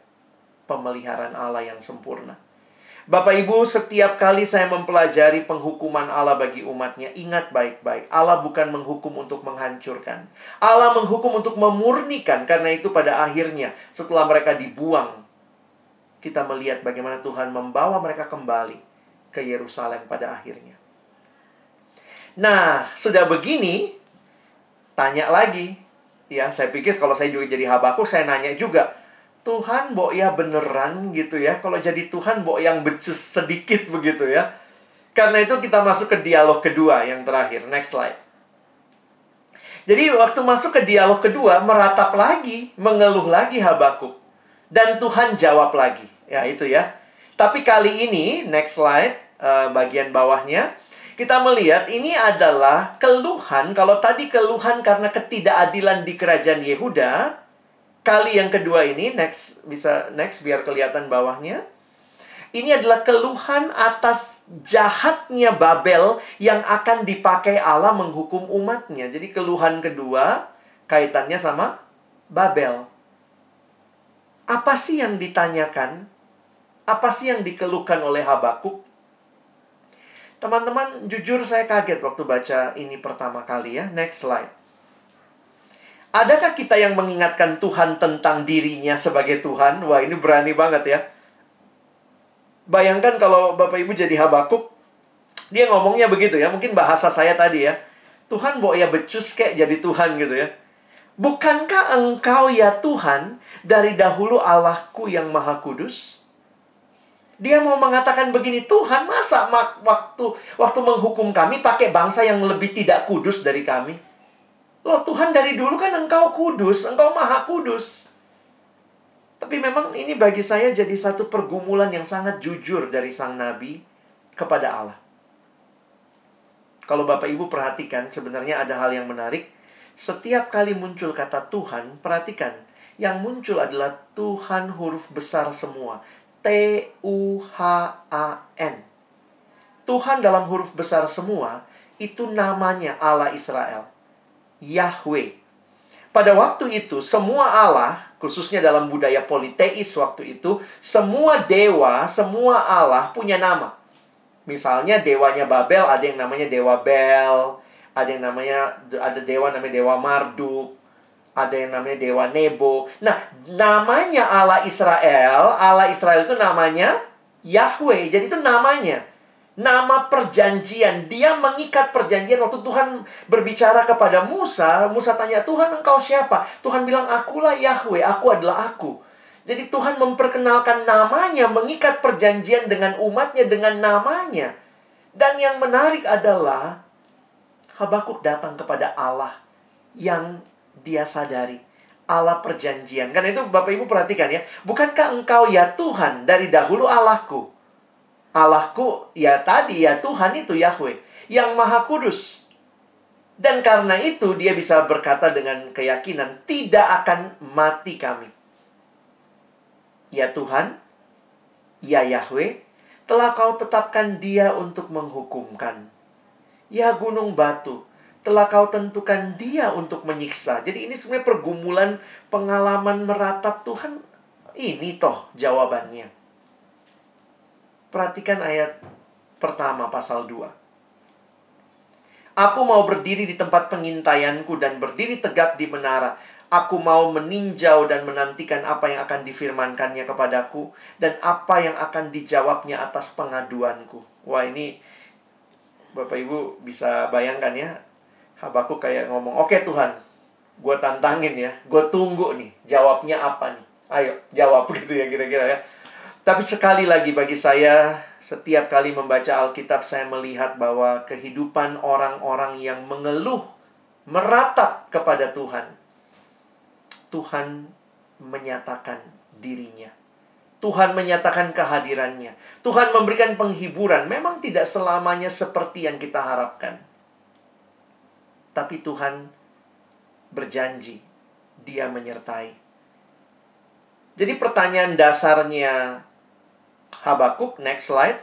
pemeliharaan Allah yang sempurna. Bapak Ibu, setiap kali saya mempelajari penghukuman Allah bagi umatnya, ingat baik-baik, Allah bukan menghukum untuk menghancurkan. Allah menghukum untuk memurnikan, karena itu pada akhirnya, setelah mereka dibuang, kita melihat bagaimana Tuhan membawa mereka kembali ke Yerusalem pada akhirnya. Nah, sudah begini, tanya lagi. Ya, saya pikir kalau saya juga jadi habaku, saya nanya juga, Tuhan mbok ya beneran gitu ya. Kalau jadi Tuhan mbok yang becus sedikit begitu ya. Karena itu kita masuk ke dialog kedua yang terakhir. Next slide. Jadi waktu masuk ke dialog kedua, meratap lagi, mengeluh lagi Habakuk. Dan Tuhan jawab lagi. Ya itu ya. Tapi kali ini, next slide, uh, bagian bawahnya, kita melihat ini adalah keluhan. Kalau tadi keluhan karena ketidakadilan di kerajaan Yehuda, kali yang kedua ini next bisa next biar kelihatan bawahnya. Ini adalah keluhan atas jahatnya Babel yang akan dipakai Allah menghukum umatnya. Jadi keluhan kedua kaitannya sama Babel. Apa sih yang ditanyakan? Apa sih yang dikeluhkan oleh Habakuk? Teman-teman, jujur saya kaget waktu baca ini pertama kali ya. Next slide. Adakah kita yang mengingatkan Tuhan tentang dirinya sebagai Tuhan? Wah, ini berani banget ya. Bayangkan kalau Bapak Ibu jadi Habakuk, dia ngomongnya begitu ya. Mungkin bahasa saya tadi ya. Tuhan bawa ya becus kayak jadi Tuhan gitu ya. Bukankah engkau ya Tuhan dari dahulu Allahku yang maha kudus? Dia mau mengatakan begini, Tuhan masa waktu waktu menghukum kami pakai bangsa yang lebih tidak kudus dari kami? Loh Tuhan dari dulu kan engkau kudus, engkau maha kudus. Tapi memang ini bagi saya jadi satu pergumulan yang sangat jujur dari sang nabi kepada Allah. Kalau Bapak Ibu perhatikan, sebenarnya ada hal yang menarik. Setiap kali muncul kata Tuhan, perhatikan. Yang muncul adalah Tuhan huruf besar semua. T-U-H-A-N. Tuhan dalam huruf besar semua, itu namanya Allah Israel. Yahweh. Pada waktu itu, semua Allah, khususnya dalam budaya politeis waktu itu, semua dewa, semua Allah punya nama. Misalnya dewanya Babel ada yang namanya Dewa Bel, ada yang namanya ada dewa namanya Dewa Marduk, ada yang namanya Dewa Nebo. Nah, namanya Allah Israel, Allah Israel itu namanya Yahweh. Jadi itu namanya. Nama perjanjian, dia mengikat perjanjian waktu Tuhan berbicara kepada Musa, Musa tanya, "Tuhan, engkau siapa?" Tuhan bilang, "Akulah Yahweh, aku adalah aku." Jadi Tuhan memperkenalkan namanya, mengikat perjanjian dengan umatnya dengan namanya. Dan yang menarik adalah Habakuk datang kepada Allah yang dia sadari. Allah perjanjian. Karena itu Bapak Ibu perhatikan ya. Bukankah engkau ya Tuhan dari dahulu Allahku? Allahku ya tadi ya Tuhan itu Yahweh. Yang maha kudus. Dan karena itu dia bisa berkata dengan keyakinan. Tidak akan mati kami. Ya Tuhan. Ya Yahweh. Telah kau tetapkan dia untuk menghukumkan. Ya gunung batu telah kau tentukan dia untuk menyiksa. Jadi ini sebenarnya pergumulan pengalaman meratap Tuhan. Ini toh jawabannya. Perhatikan ayat pertama pasal 2. Aku mau berdiri di tempat pengintaianku dan berdiri tegak di menara. Aku mau meninjau dan menantikan apa yang akan difirmankannya kepadaku dan apa yang akan dijawabnya atas pengaduanku. Wah ini Bapak Ibu bisa bayangkan ya Habakuk kayak ngomong, oke okay, Tuhan, gue tantangin ya, gue tunggu nih, jawabnya apa nih? Ayo, jawab gitu ya kira-kira ya. Tapi sekali lagi bagi saya, setiap kali membaca Alkitab, saya melihat bahwa kehidupan orang-orang yang mengeluh, meratap kepada Tuhan. Tuhan menyatakan dirinya. Tuhan menyatakan kehadirannya. Tuhan memberikan penghiburan. Memang tidak selamanya seperti yang kita harapkan. Tapi Tuhan berjanji, Dia menyertai. Jadi pertanyaan dasarnya Habakuk, next slide.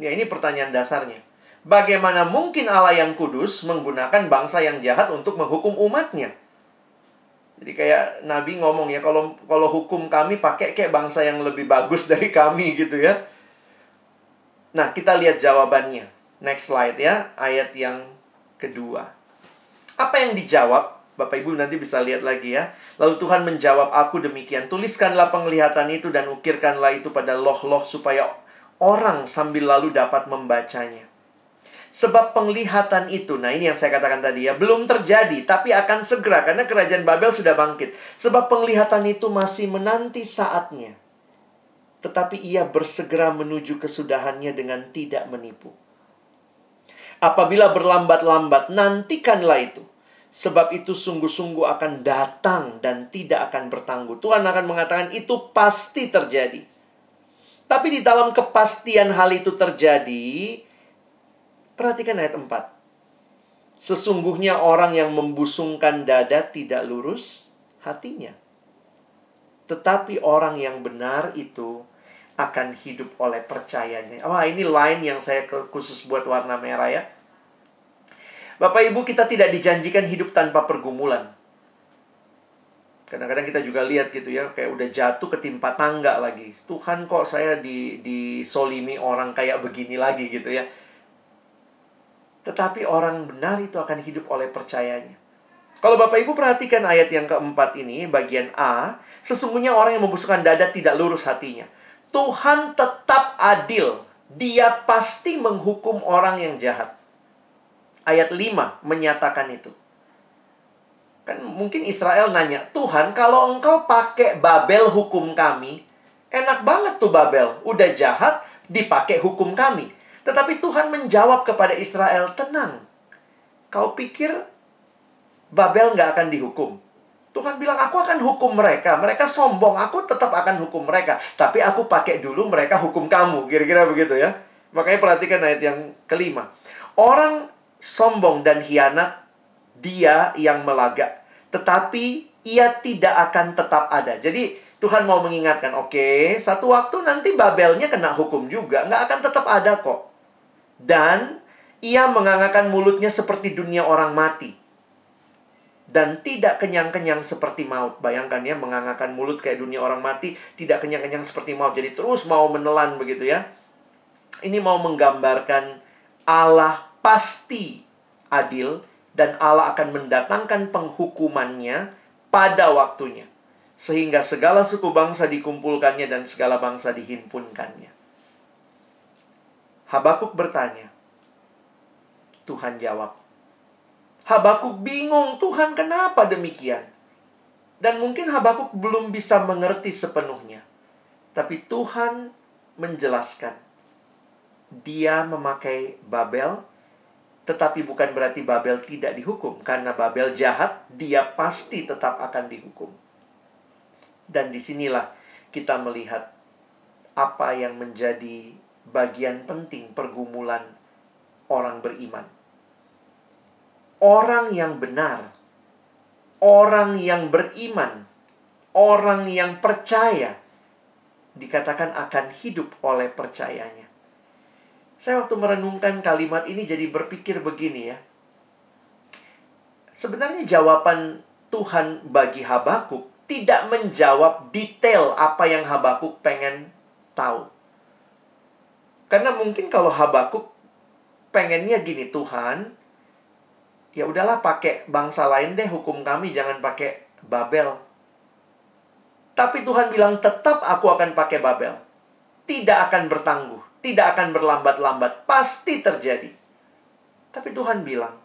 Ya, ini pertanyaan dasarnya. Bagaimana mungkin Allah yang kudus menggunakan bangsa yang jahat untuk menghukum umatnya? Jadi kayak Nabi ngomong ya, kalau kalau hukum kami pakai kayak bangsa yang lebih bagus dari kami gitu ya. Nah, kita lihat jawabannya. Next slide ya, ayat yang kedua. Apa yang dijawab? Bapak Ibu nanti bisa lihat lagi ya. Lalu Tuhan menjawab aku demikian. Tuliskanlah penglihatan itu dan ukirkanlah itu pada loh-loh supaya orang sambil lalu dapat membacanya. Sebab penglihatan itu, nah ini yang saya katakan tadi ya, belum terjadi, tapi akan segera karena kerajaan Babel sudah bangkit. Sebab penglihatan itu masih menanti saatnya. Tetapi ia bersegera menuju kesudahannya dengan tidak menipu. Apabila berlambat-lambat, nantikanlah itu. Sebab itu sungguh-sungguh akan datang dan tidak akan bertangguh. Tuhan akan mengatakan itu pasti terjadi. Tapi di dalam kepastian hal itu terjadi, perhatikan ayat 4. Sesungguhnya orang yang membusungkan dada tidak lurus hatinya. Tetapi orang yang benar itu akan hidup oleh percayanya. Wah, ini line yang saya khusus buat warna merah ya. Bapak Ibu, kita tidak dijanjikan hidup tanpa pergumulan. Kadang-kadang kita juga lihat gitu ya, kayak udah jatuh ketimpa tangga lagi. Tuhan kok saya di disolimi orang kayak begini lagi gitu ya. Tetapi orang benar itu akan hidup oleh percayanya. Kalau Bapak Ibu perhatikan ayat yang keempat ini, bagian A, sesungguhnya orang yang membusukkan dada tidak lurus hatinya. Tuhan tetap adil. Dia pasti menghukum orang yang jahat. Ayat 5 menyatakan itu. Kan mungkin Israel nanya, Tuhan kalau engkau pakai Babel hukum kami, enak banget tuh Babel. Udah jahat, dipakai hukum kami. Tetapi Tuhan menjawab kepada Israel, tenang. Kau pikir Babel nggak akan dihukum? Tuhan bilang, aku akan hukum mereka. Mereka sombong, aku tetap akan hukum mereka. Tapi aku pakai dulu mereka hukum kamu. Kira-kira begitu ya. Makanya perhatikan ayat yang kelima. Orang sombong dan hianat, dia yang melagak. Tetapi ia tidak akan tetap ada. Jadi Tuhan mau mengingatkan, oke, okay, satu waktu nanti Babelnya kena hukum juga. Nggak akan tetap ada kok. Dan ia menganggarkan mulutnya seperti dunia orang mati dan tidak kenyang-kenyang seperti maut. Bayangkan ya, mengangakan mulut kayak dunia orang mati, tidak kenyang-kenyang seperti maut. Jadi terus mau menelan begitu ya. Ini mau menggambarkan Allah pasti adil dan Allah akan mendatangkan penghukumannya pada waktunya. Sehingga segala suku bangsa dikumpulkannya dan segala bangsa dihimpunkannya. Habakuk bertanya. Tuhan jawab. Habakuk bingung, Tuhan kenapa demikian? Dan mungkin Habakuk belum bisa mengerti sepenuhnya. Tapi Tuhan menjelaskan. Dia memakai Babel, tetapi bukan berarti Babel tidak dihukum. Karena Babel jahat, dia pasti tetap akan dihukum. Dan di sinilah kita melihat apa yang menjadi bagian penting pergumulan orang beriman. Orang yang benar, orang yang beriman, orang yang percaya, dikatakan akan hidup oleh percayanya. Saya waktu merenungkan kalimat ini jadi berpikir begini ya. Sebenarnya jawaban Tuhan bagi Habakuk tidak menjawab detail apa yang Habakuk pengen tahu. Karena mungkin kalau Habakuk pengennya gini, Tuhan, ya udahlah pakai bangsa lain deh hukum kami, jangan pakai Babel. Tapi Tuhan bilang tetap aku akan pakai Babel. Tidak akan bertangguh, tidak akan berlambat-lambat, pasti terjadi. Tapi Tuhan bilang,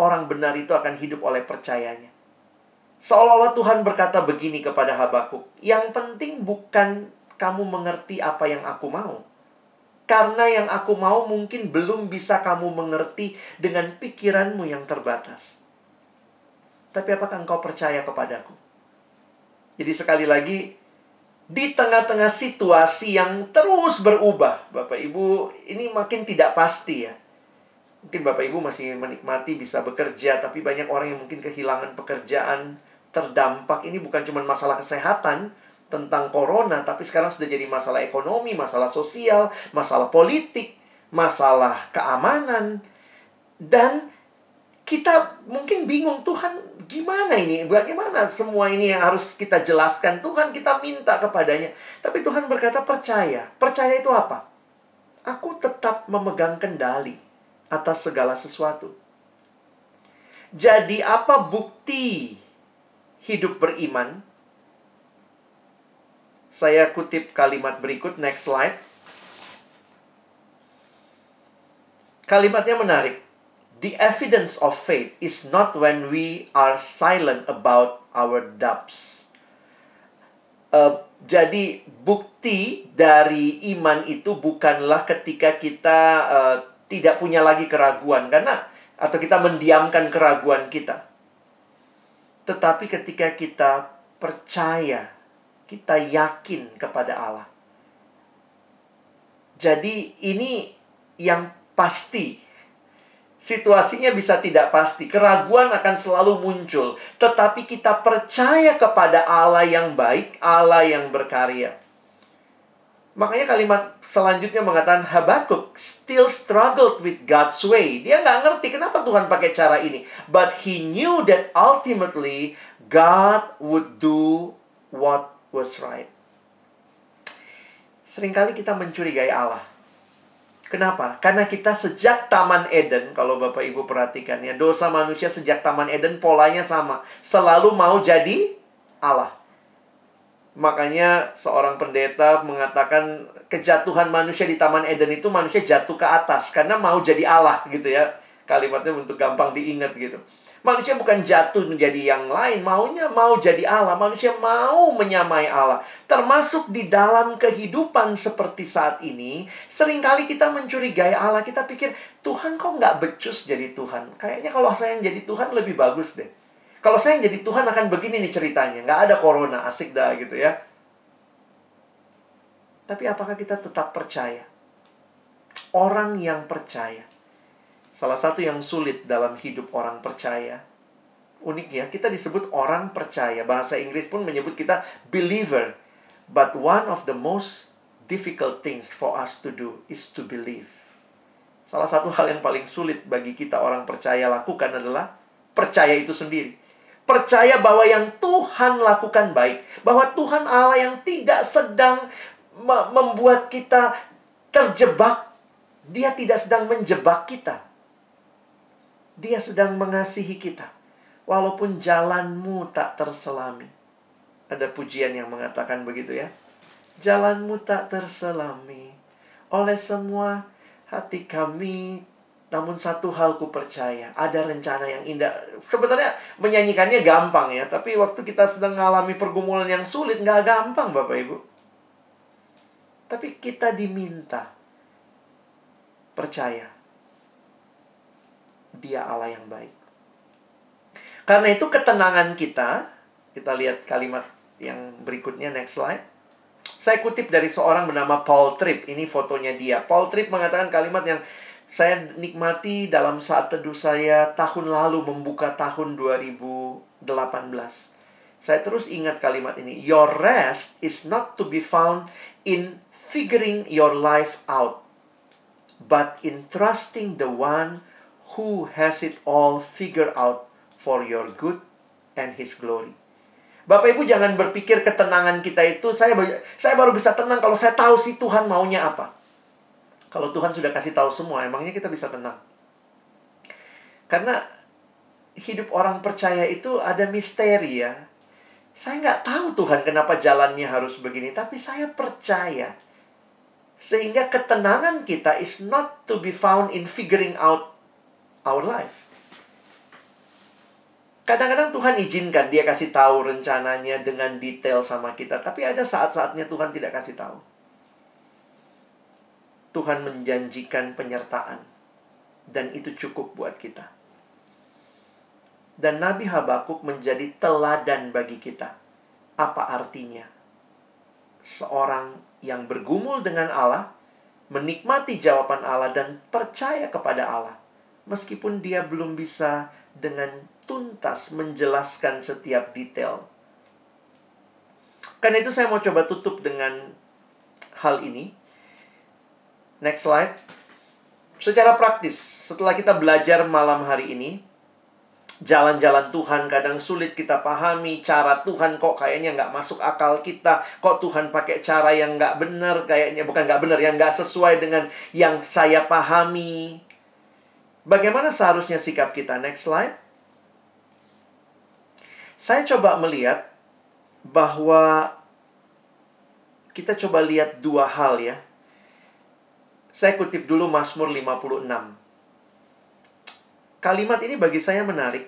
orang benar itu akan hidup oleh percayanya. Seolah-olah Tuhan berkata begini kepada Habakuk, yang penting bukan kamu mengerti apa yang aku mau. Karena yang aku mau mungkin belum bisa kamu mengerti dengan pikiranmu yang terbatas. Tapi apakah engkau percaya kepadaku? Jadi sekali lagi, di tengah-tengah situasi yang terus berubah, Bapak Ibu, ini makin tidak pasti ya. Mungkin Bapak Ibu masih menikmati bisa bekerja, tapi banyak orang yang mungkin kehilangan pekerjaan, terdampak. Ini bukan cuma masalah kesehatan, tentang corona, tapi sekarang sudah jadi masalah ekonomi, masalah sosial, masalah politik, masalah keamanan. Dan kita mungkin bingung, Tuhan gimana ini? Bagaimana semua ini yang harus kita jelaskan? Tuhan kita minta kepadanya. Tapi Tuhan berkata percaya. Percaya itu apa? Aku tetap memegang kendali atas segala sesuatu. Jadi apa bukti hidup beriman? Saya kutip kalimat berikut, next slide. Kalimatnya menarik. The evidence of faith is not when we are silent about our doubts. Uh, jadi bukti dari iman itu bukanlah ketika kita uh, tidak punya lagi keraguan karena atau kita mendiamkan keraguan kita. Tetapi ketika kita percaya kita yakin kepada Allah. Jadi ini yang pasti. Situasinya bisa tidak pasti, keraguan akan selalu muncul, tetapi kita percaya kepada Allah yang baik, Allah yang berkarya. Makanya kalimat selanjutnya mengatakan Habakuk still struggled with God's way. Dia nggak ngerti kenapa Tuhan pakai cara ini. But he knew that ultimately God would do what was right. Seringkali kita mencurigai Allah. Kenapa? Karena kita sejak Taman Eden, kalau Bapak Ibu perhatikan ya, dosa manusia sejak Taman Eden polanya sama. Selalu mau jadi Allah. Makanya seorang pendeta mengatakan kejatuhan manusia di Taman Eden itu manusia jatuh ke atas karena mau jadi Allah gitu ya. Kalimatnya untuk gampang diingat gitu. Manusia bukan jatuh menjadi yang lain, maunya mau jadi Allah. Manusia mau menyamai Allah. Termasuk di dalam kehidupan seperti saat ini, sering kali kita mencurigai Allah. Kita pikir, Tuhan kok nggak becus jadi Tuhan? Kayaknya kalau saya yang jadi Tuhan lebih bagus deh. Kalau saya yang jadi Tuhan akan begini nih ceritanya. Nggak ada corona, asik dah gitu ya. Tapi apakah kita tetap percaya? Orang yang percaya Salah satu yang sulit dalam hidup orang percaya. Unik ya, kita disebut orang percaya. Bahasa Inggris pun menyebut kita believer. But one of the most difficult things for us to do is to believe. Salah satu hal yang paling sulit bagi kita orang percaya lakukan adalah percaya itu sendiri. Percaya bahwa yang Tuhan lakukan baik. Bahwa Tuhan Allah yang tidak sedang membuat kita terjebak. Dia tidak sedang menjebak kita. Dia sedang mengasihi kita. Walaupun jalanmu tak terselami. Ada pujian yang mengatakan begitu ya. Jalanmu tak terselami oleh semua hati kami namun satu hal ku percaya, ada rencana yang indah. Sebenarnya menyanyikannya gampang ya, tapi waktu kita sedang mengalami pergumulan yang sulit, nggak gampang Bapak Ibu. Tapi kita diminta percaya, dia Allah yang baik. Karena itu ketenangan kita, kita lihat kalimat yang berikutnya, next slide. Saya kutip dari seorang bernama Paul Tripp, ini fotonya dia. Paul Tripp mengatakan kalimat yang saya nikmati dalam saat teduh saya tahun lalu membuka tahun 2018. Saya terus ingat kalimat ini. Your rest is not to be found in figuring your life out, but in trusting the one who has it all figured out for your good and his glory. Bapak Ibu jangan berpikir ketenangan kita itu saya saya baru bisa tenang kalau saya tahu si Tuhan maunya apa. Kalau Tuhan sudah kasih tahu semua, emangnya kita bisa tenang? Karena hidup orang percaya itu ada misteri ya. Saya nggak tahu Tuhan kenapa jalannya harus begini, tapi saya percaya. Sehingga ketenangan kita is not to be found in figuring out our life. Kadang-kadang Tuhan izinkan dia kasih tahu rencananya dengan detail sama kita, tapi ada saat-saatnya Tuhan tidak kasih tahu. Tuhan menjanjikan penyertaan. Dan itu cukup buat kita. Dan Nabi Habakuk menjadi teladan bagi kita. Apa artinya? Seorang yang bergumul dengan Allah, menikmati jawaban Allah dan percaya kepada Allah. Meskipun dia belum bisa dengan tuntas menjelaskan setiap detail. Karena itu saya mau coba tutup dengan hal ini Next slide. Secara praktis, setelah kita belajar malam hari ini, jalan-jalan Tuhan kadang sulit kita pahami, cara Tuhan kok kayaknya nggak masuk akal kita, kok Tuhan pakai cara yang nggak benar, kayaknya bukan nggak benar, yang nggak sesuai dengan yang saya pahami. Bagaimana seharusnya sikap kita? Next slide. Saya coba melihat bahwa kita coba lihat dua hal ya saya kutip dulu Mazmur 56. Kalimat ini bagi saya menarik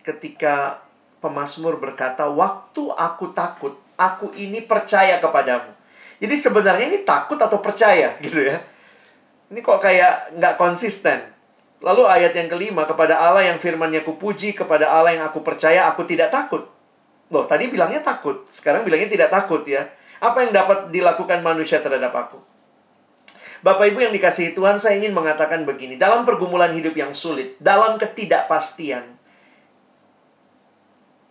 ketika pemazmur berkata, "Waktu aku takut, aku ini percaya kepadamu." Jadi sebenarnya ini takut atau percaya gitu ya. Ini kok kayak nggak konsisten. Lalu ayat yang kelima, kepada Allah yang firmannya kupuji, kepada Allah yang aku percaya, aku tidak takut. Loh, tadi bilangnya takut, sekarang bilangnya tidak takut ya. Apa yang dapat dilakukan manusia terhadap aku? Bapak Ibu yang dikasihi Tuhan, saya ingin mengatakan begini. Dalam pergumulan hidup yang sulit, dalam ketidakpastian,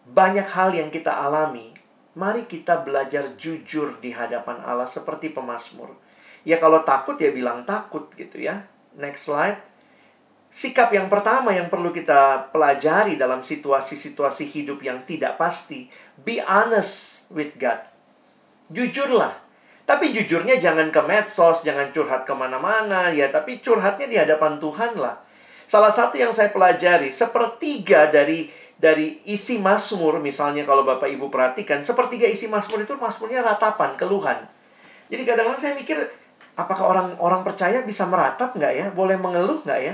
banyak hal yang kita alami. Mari kita belajar jujur di hadapan Allah seperti pemazmur. Ya kalau takut ya bilang takut gitu ya. Next slide. Sikap yang pertama yang perlu kita pelajari dalam situasi-situasi hidup yang tidak pasti. Be honest with God. Jujurlah tapi jujurnya jangan ke medsos, jangan curhat ke mana-mana, ya. Tapi curhatnya di hadapan Tuhan lah. Salah satu yang saya pelajari, sepertiga dari dari isi Mazmur, misalnya kalau Bapak Ibu perhatikan, sepertiga isi Mazmur itu Mazmurnya ratapan, keluhan. Jadi kadang-kadang saya mikir, apakah orang orang percaya bisa meratap nggak ya? Boleh mengeluh nggak ya?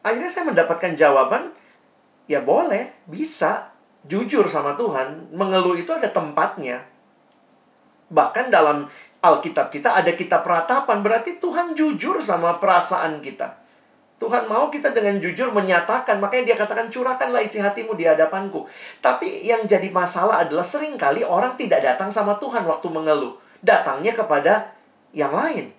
Akhirnya saya mendapatkan jawaban, ya boleh, bisa. Jujur sama Tuhan, mengeluh itu ada tempatnya. Bahkan dalam Alkitab kita ada kitab ratapan, berarti Tuhan jujur sama perasaan kita. Tuhan mau kita dengan jujur menyatakan, makanya dia katakan curahkanlah isi hatimu di hadapanku. Tapi yang jadi masalah adalah sering kali orang tidak datang sama Tuhan waktu mengeluh. Datangnya kepada yang lain.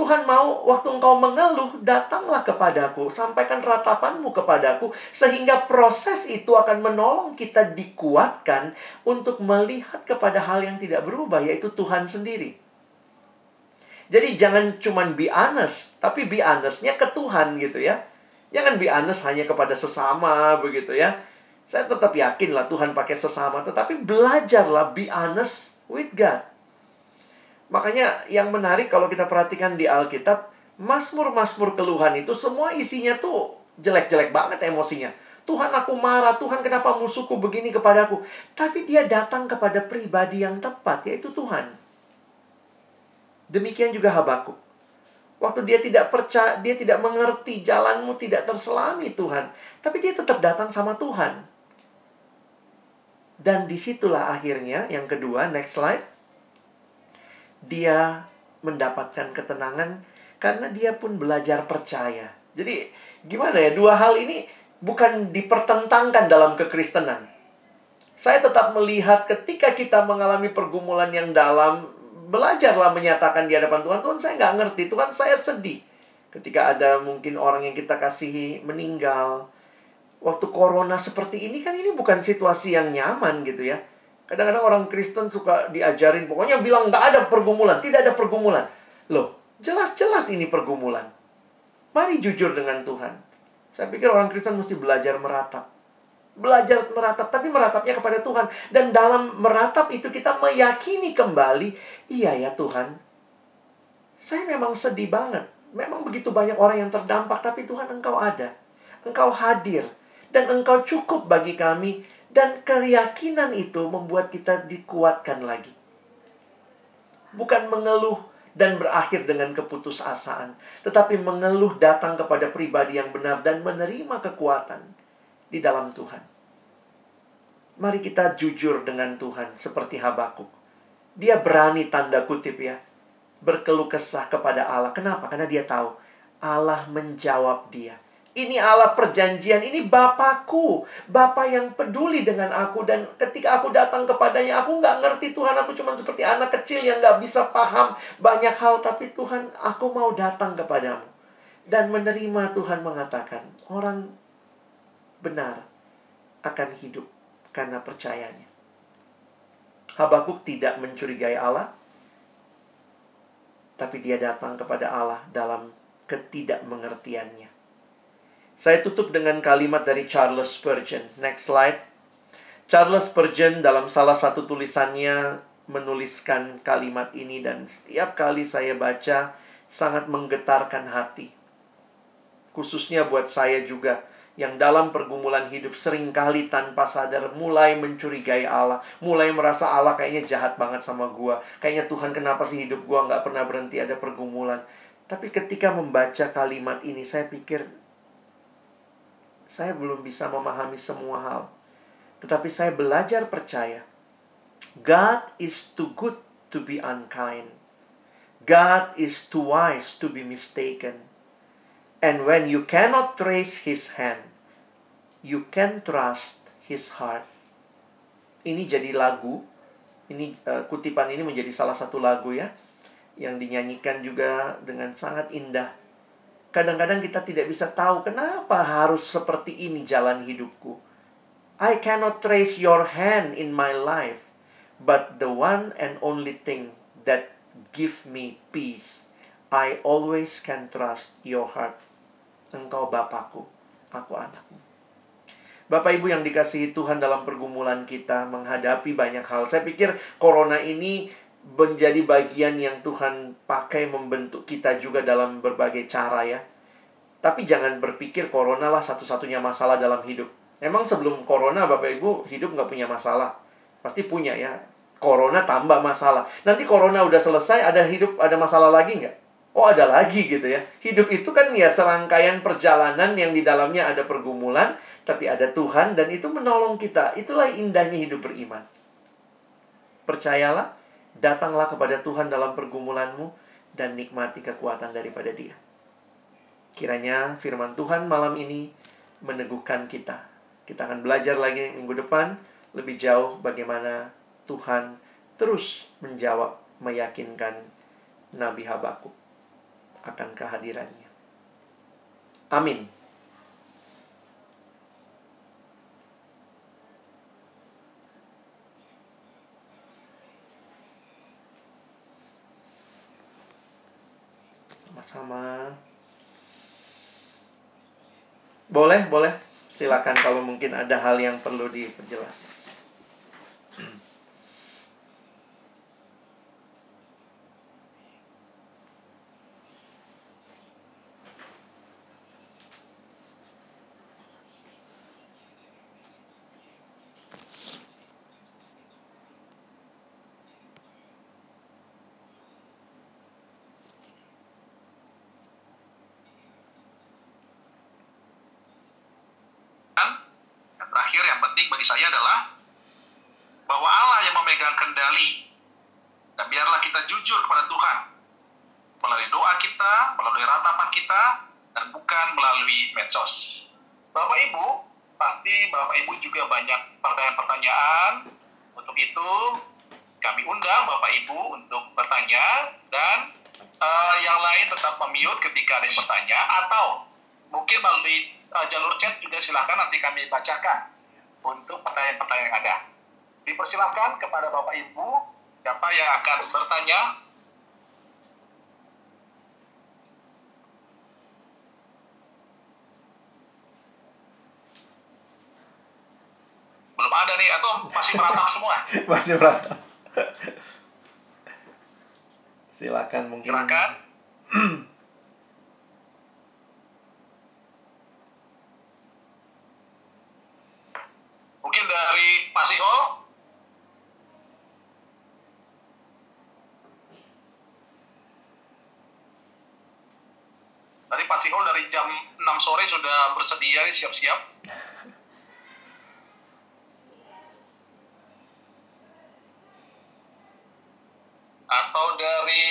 Tuhan mau waktu engkau mengeluh, datanglah kepadaku, sampaikan ratapanmu kepadaku, sehingga proses itu akan menolong kita dikuatkan untuk melihat kepada hal yang tidak berubah, yaitu Tuhan sendiri. Jadi jangan cuma be honest, tapi be honestnya ke Tuhan gitu ya. Jangan be honest hanya kepada sesama begitu ya. Saya tetap yakin lah Tuhan pakai sesama, tetapi belajarlah be honest with God. Makanya yang menarik kalau kita perhatikan di Alkitab, Mazmur-Mazmur keluhan itu semua isinya tuh jelek-jelek banget emosinya. Tuhan aku marah, Tuhan kenapa musuhku begini kepadaku. Tapi dia datang kepada pribadi yang tepat, yaitu Tuhan. Demikian juga Habakuk. Waktu dia tidak percaya, dia tidak mengerti jalanmu tidak terselami Tuhan. Tapi dia tetap datang sama Tuhan. Dan di situlah akhirnya yang kedua, next slide. Dia mendapatkan ketenangan karena dia pun belajar percaya. Jadi gimana ya, dua hal ini bukan dipertentangkan dalam kekristenan. Saya tetap melihat ketika kita mengalami pergumulan yang dalam, belajarlah menyatakan di hadapan Tuhan, Tuhan saya nggak ngerti, Tuhan saya sedih. Ketika ada mungkin orang yang kita kasihi meninggal, waktu corona seperti ini kan ini bukan situasi yang nyaman gitu ya. Kadang-kadang orang Kristen suka diajarin, pokoknya bilang nggak ada pergumulan, tidak ada pergumulan. Loh, jelas-jelas ini pergumulan. Mari jujur dengan Tuhan. Saya pikir orang Kristen mesti belajar meratap belajar meratap, tapi meratapnya kepada Tuhan. Dan dalam meratap itu kita meyakini kembali, iya ya Tuhan, saya memang sedih banget. Memang begitu banyak orang yang terdampak, tapi Tuhan Engkau ada. Engkau hadir. Dan Engkau cukup bagi kami. Dan keyakinan itu membuat kita dikuatkan lagi. Bukan mengeluh dan berakhir dengan keputusasaan. Tetapi mengeluh datang kepada pribadi yang benar dan menerima kekuatan di dalam Tuhan. Mari kita jujur dengan Tuhan seperti Habakuk. Dia berani tanda kutip ya. Berkeluh kesah kepada Allah. Kenapa? Karena dia tahu Allah menjawab dia. Ini Allah perjanjian, ini Bapakku. Bapak yang peduli dengan aku. Dan ketika aku datang kepadanya, aku nggak ngerti Tuhan. Aku cuma seperti anak kecil yang nggak bisa paham banyak hal. Tapi Tuhan, aku mau datang kepadamu. Dan menerima Tuhan mengatakan, orang benar akan hidup karena percayanya. Habakuk tidak mencurigai Allah, tapi dia datang kepada Allah dalam ketidakmengertiannya. Saya tutup dengan kalimat dari Charles Spurgeon. Next slide. Charles Spurgeon dalam salah satu tulisannya menuliskan kalimat ini dan setiap kali saya baca sangat menggetarkan hati. Khususnya buat saya juga yang dalam pergumulan hidup sering kali tanpa sadar mulai mencurigai Allah, mulai merasa Allah kayaknya jahat banget sama gua. Kayaknya Tuhan kenapa sih hidup gua nggak pernah berhenti ada pergumulan. Tapi ketika membaca kalimat ini saya pikir saya belum bisa memahami semua hal. Tetapi saya belajar percaya. God is too good to be unkind. God is too wise to be mistaken. And when you cannot trace his hand, you can trust his heart. Ini jadi lagu. Ini uh, kutipan ini menjadi salah satu lagu ya yang dinyanyikan juga dengan sangat indah. Kadang-kadang kita tidak bisa tahu kenapa harus seperti ini jalan hidupku. I cannot trace your hand in my life, but the one and only thing that give me peace, I always can trust your heart. Engkau Bapakku, aku anakmu. Bapak Ibu yang dikasihi Tuhan dalam pergumulan kita menghadapi banyak hal. Saya pikir corona ini menjadi bagian yang Tuhan pakai membentuk kita juga dalam berbagai cara ya. Tapi jangan berpikir corona lah satu-satunya masalah dalam hidup. Emang sebelum corona Bapak Ibu hidup nggak punya masalah? Pasti punya ya. Corona tambah masalah. Nanti corona udah selesai, ada hidup, ada masalah lagi nggak? Oh ada lagi gitu ya. Hidup itu kan ya serangkaian perjalanan yang di dalamnya ada pergumulan, tapi ada Tuhan dan itu menolong kita. Itulah indahnya hidup beriman. Percayalah, datanglah kepada Tuhan dalam pergumulanmu dan nikmati kekuatan daripada Dia. Kiranya firman Tuhan malam ini meneguhkan kita. Kita akan belajar lagi minggu depan lebih jauh bagaimana Tuhan terus menjawab, meyakinkan Nabi Habakuk akan kehadirannya. Amin. Sama. Boleh boleh. Silakan kalau mungkin ada hal yang perlu diperjelas memiut ketika ada yang bertanya atau mungkin melalui uh, jalur chat juga silakan nanti kami bacakan untuk pertanyaan-pertanyaan yang ada. Dipersilakan kepada Bapak Ibu siapa yang akan bertanya? Belum ada nih atau masih merantau semua? Masih merantau silakan mungkin silakan mungkin dari Pasihol Tadi Pak Sihol dari jam 6 sore sudah bersedia siap-siap. Atau dari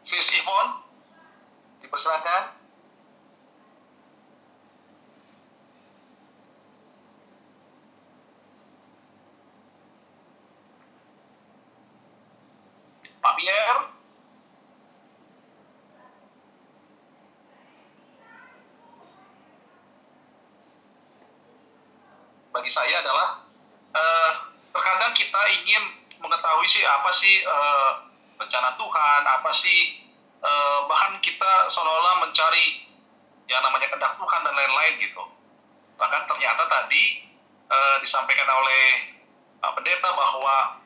Visifon, dipersilakan. Pierre, bagi saya adalah uh, terkadang kita ingin mengetahui sih apa sih uh, rencana Tuhan, apa sih uh, bahkan kita seolah-olah mencari yang namanya kehendak Tuhan dan lain-lain gitu. Bahkan ternyata tadi uh, disampaikan oleh Pak Pendeta bahwa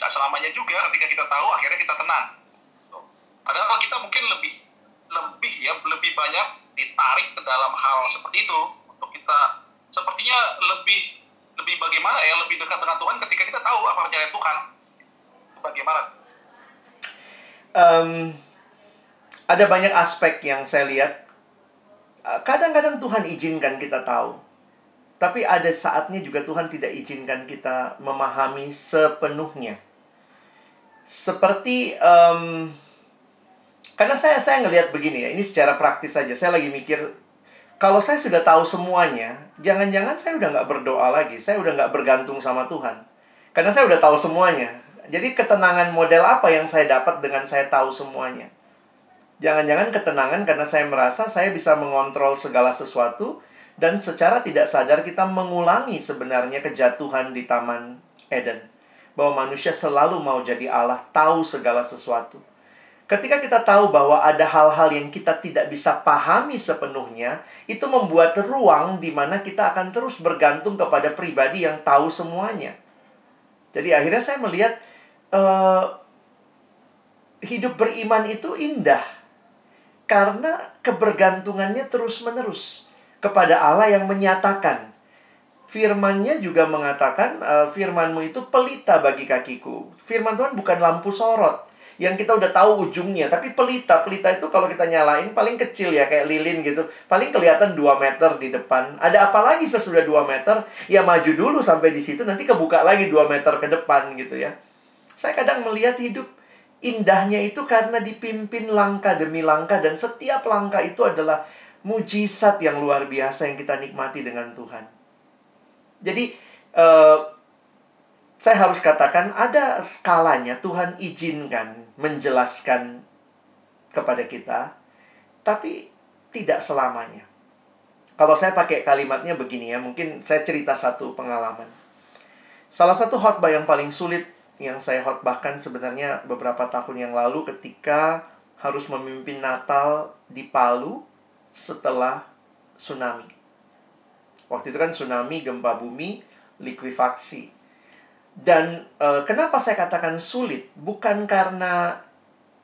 tidak selamanya juga ketika kita tahu akhirnya kita tenang. Padahal kita mungkin lebih lebih ya lebih banyak ditarik ke dalam hal seperti itu. Untuk kita sepertinya lebih lebih bagaimana ya lebih dekat dengan Tuhan ketika kita tahu apa rencana Tuhan. Bagaimana? Um, ada banyak aspek yang saya lihat. Kadang-kadang Tuhan izinkan kita tahu. Tapi ada saatnya juga Tuhan tidak izinkan kita memahami sepenuhnya seperti um, karena saya saya ngelihat begini ya ini secara praktis saja saya lagi mikir kalau saya sudah tahu semuanya, jangan-jangan saya udah nggak berdoa lagi. Saya udah nggak bergantung sama Tuhan. Karena saya udah tahu semuanya. Jadi ketenangan model apa yang saya dapat dengan saya tahu semuanya? Jangan-jangan ketenangan karena saya merasa saya bisa mengontrol segala sesuatu dan secara tidak sadar kita mengulangi sebenarnya kejatuhan di Taman Eden. Bahwa manusia selalu mau jadi Allah, tahu segala sesuatu. Ketika kita tahu bahwa ada hal-hal yang kita tidak bisa pahami sepenuhnya, itu membuat ruang di mana kita akan terus bergantung kepada pribadi yang tahu semuanya. Jadi akhirnya saya melihat uh, hidup beriman itu indah karena kebergantungannya terus-menerus kepada Allah yang menyatakan. Firmannya juga mengatakan, uh, firmanmu itu pelita bagi kakiku. Firman Tuhan bukan lampu sorot yang kita udah tahu ujungnya. Tapi pelita, pelita itu kalau kita nyalain paling kecil ya, kayak lilin gitu. Paling kelihatan 2 meter di depan. Ada apa lagi sesudah 2 meter? Ya maju dulu sampai di situ, nanti kebuka lagi 2 meter ke depan gitu ya. Saya kadang melihat hidup indahnya itu karena dipimpin langkah demi langkah dan setiap langkah itu adalah mujizat yang luar biasa yang kita nikmati dengan Tuhan. Jadi uh, saya harus katakan ada skalanya Tuhan izinkan menjelaskan kepada kita, tapi tidak selamanya. Kalau saya pakai kalimatnya begini ya, mungkin saya cerita satu pengalaman. Salah satu khotbah yang paling sulit yang saya khotbahkan sebenarnya beberapa tahun yang lalu ketika harus memimpin Natal di Palu setelah tsunami. Waktu itu kan tsunami, gempa bumi, likuifaksi dan e, kenapa saya katakan sulit? Bukan karena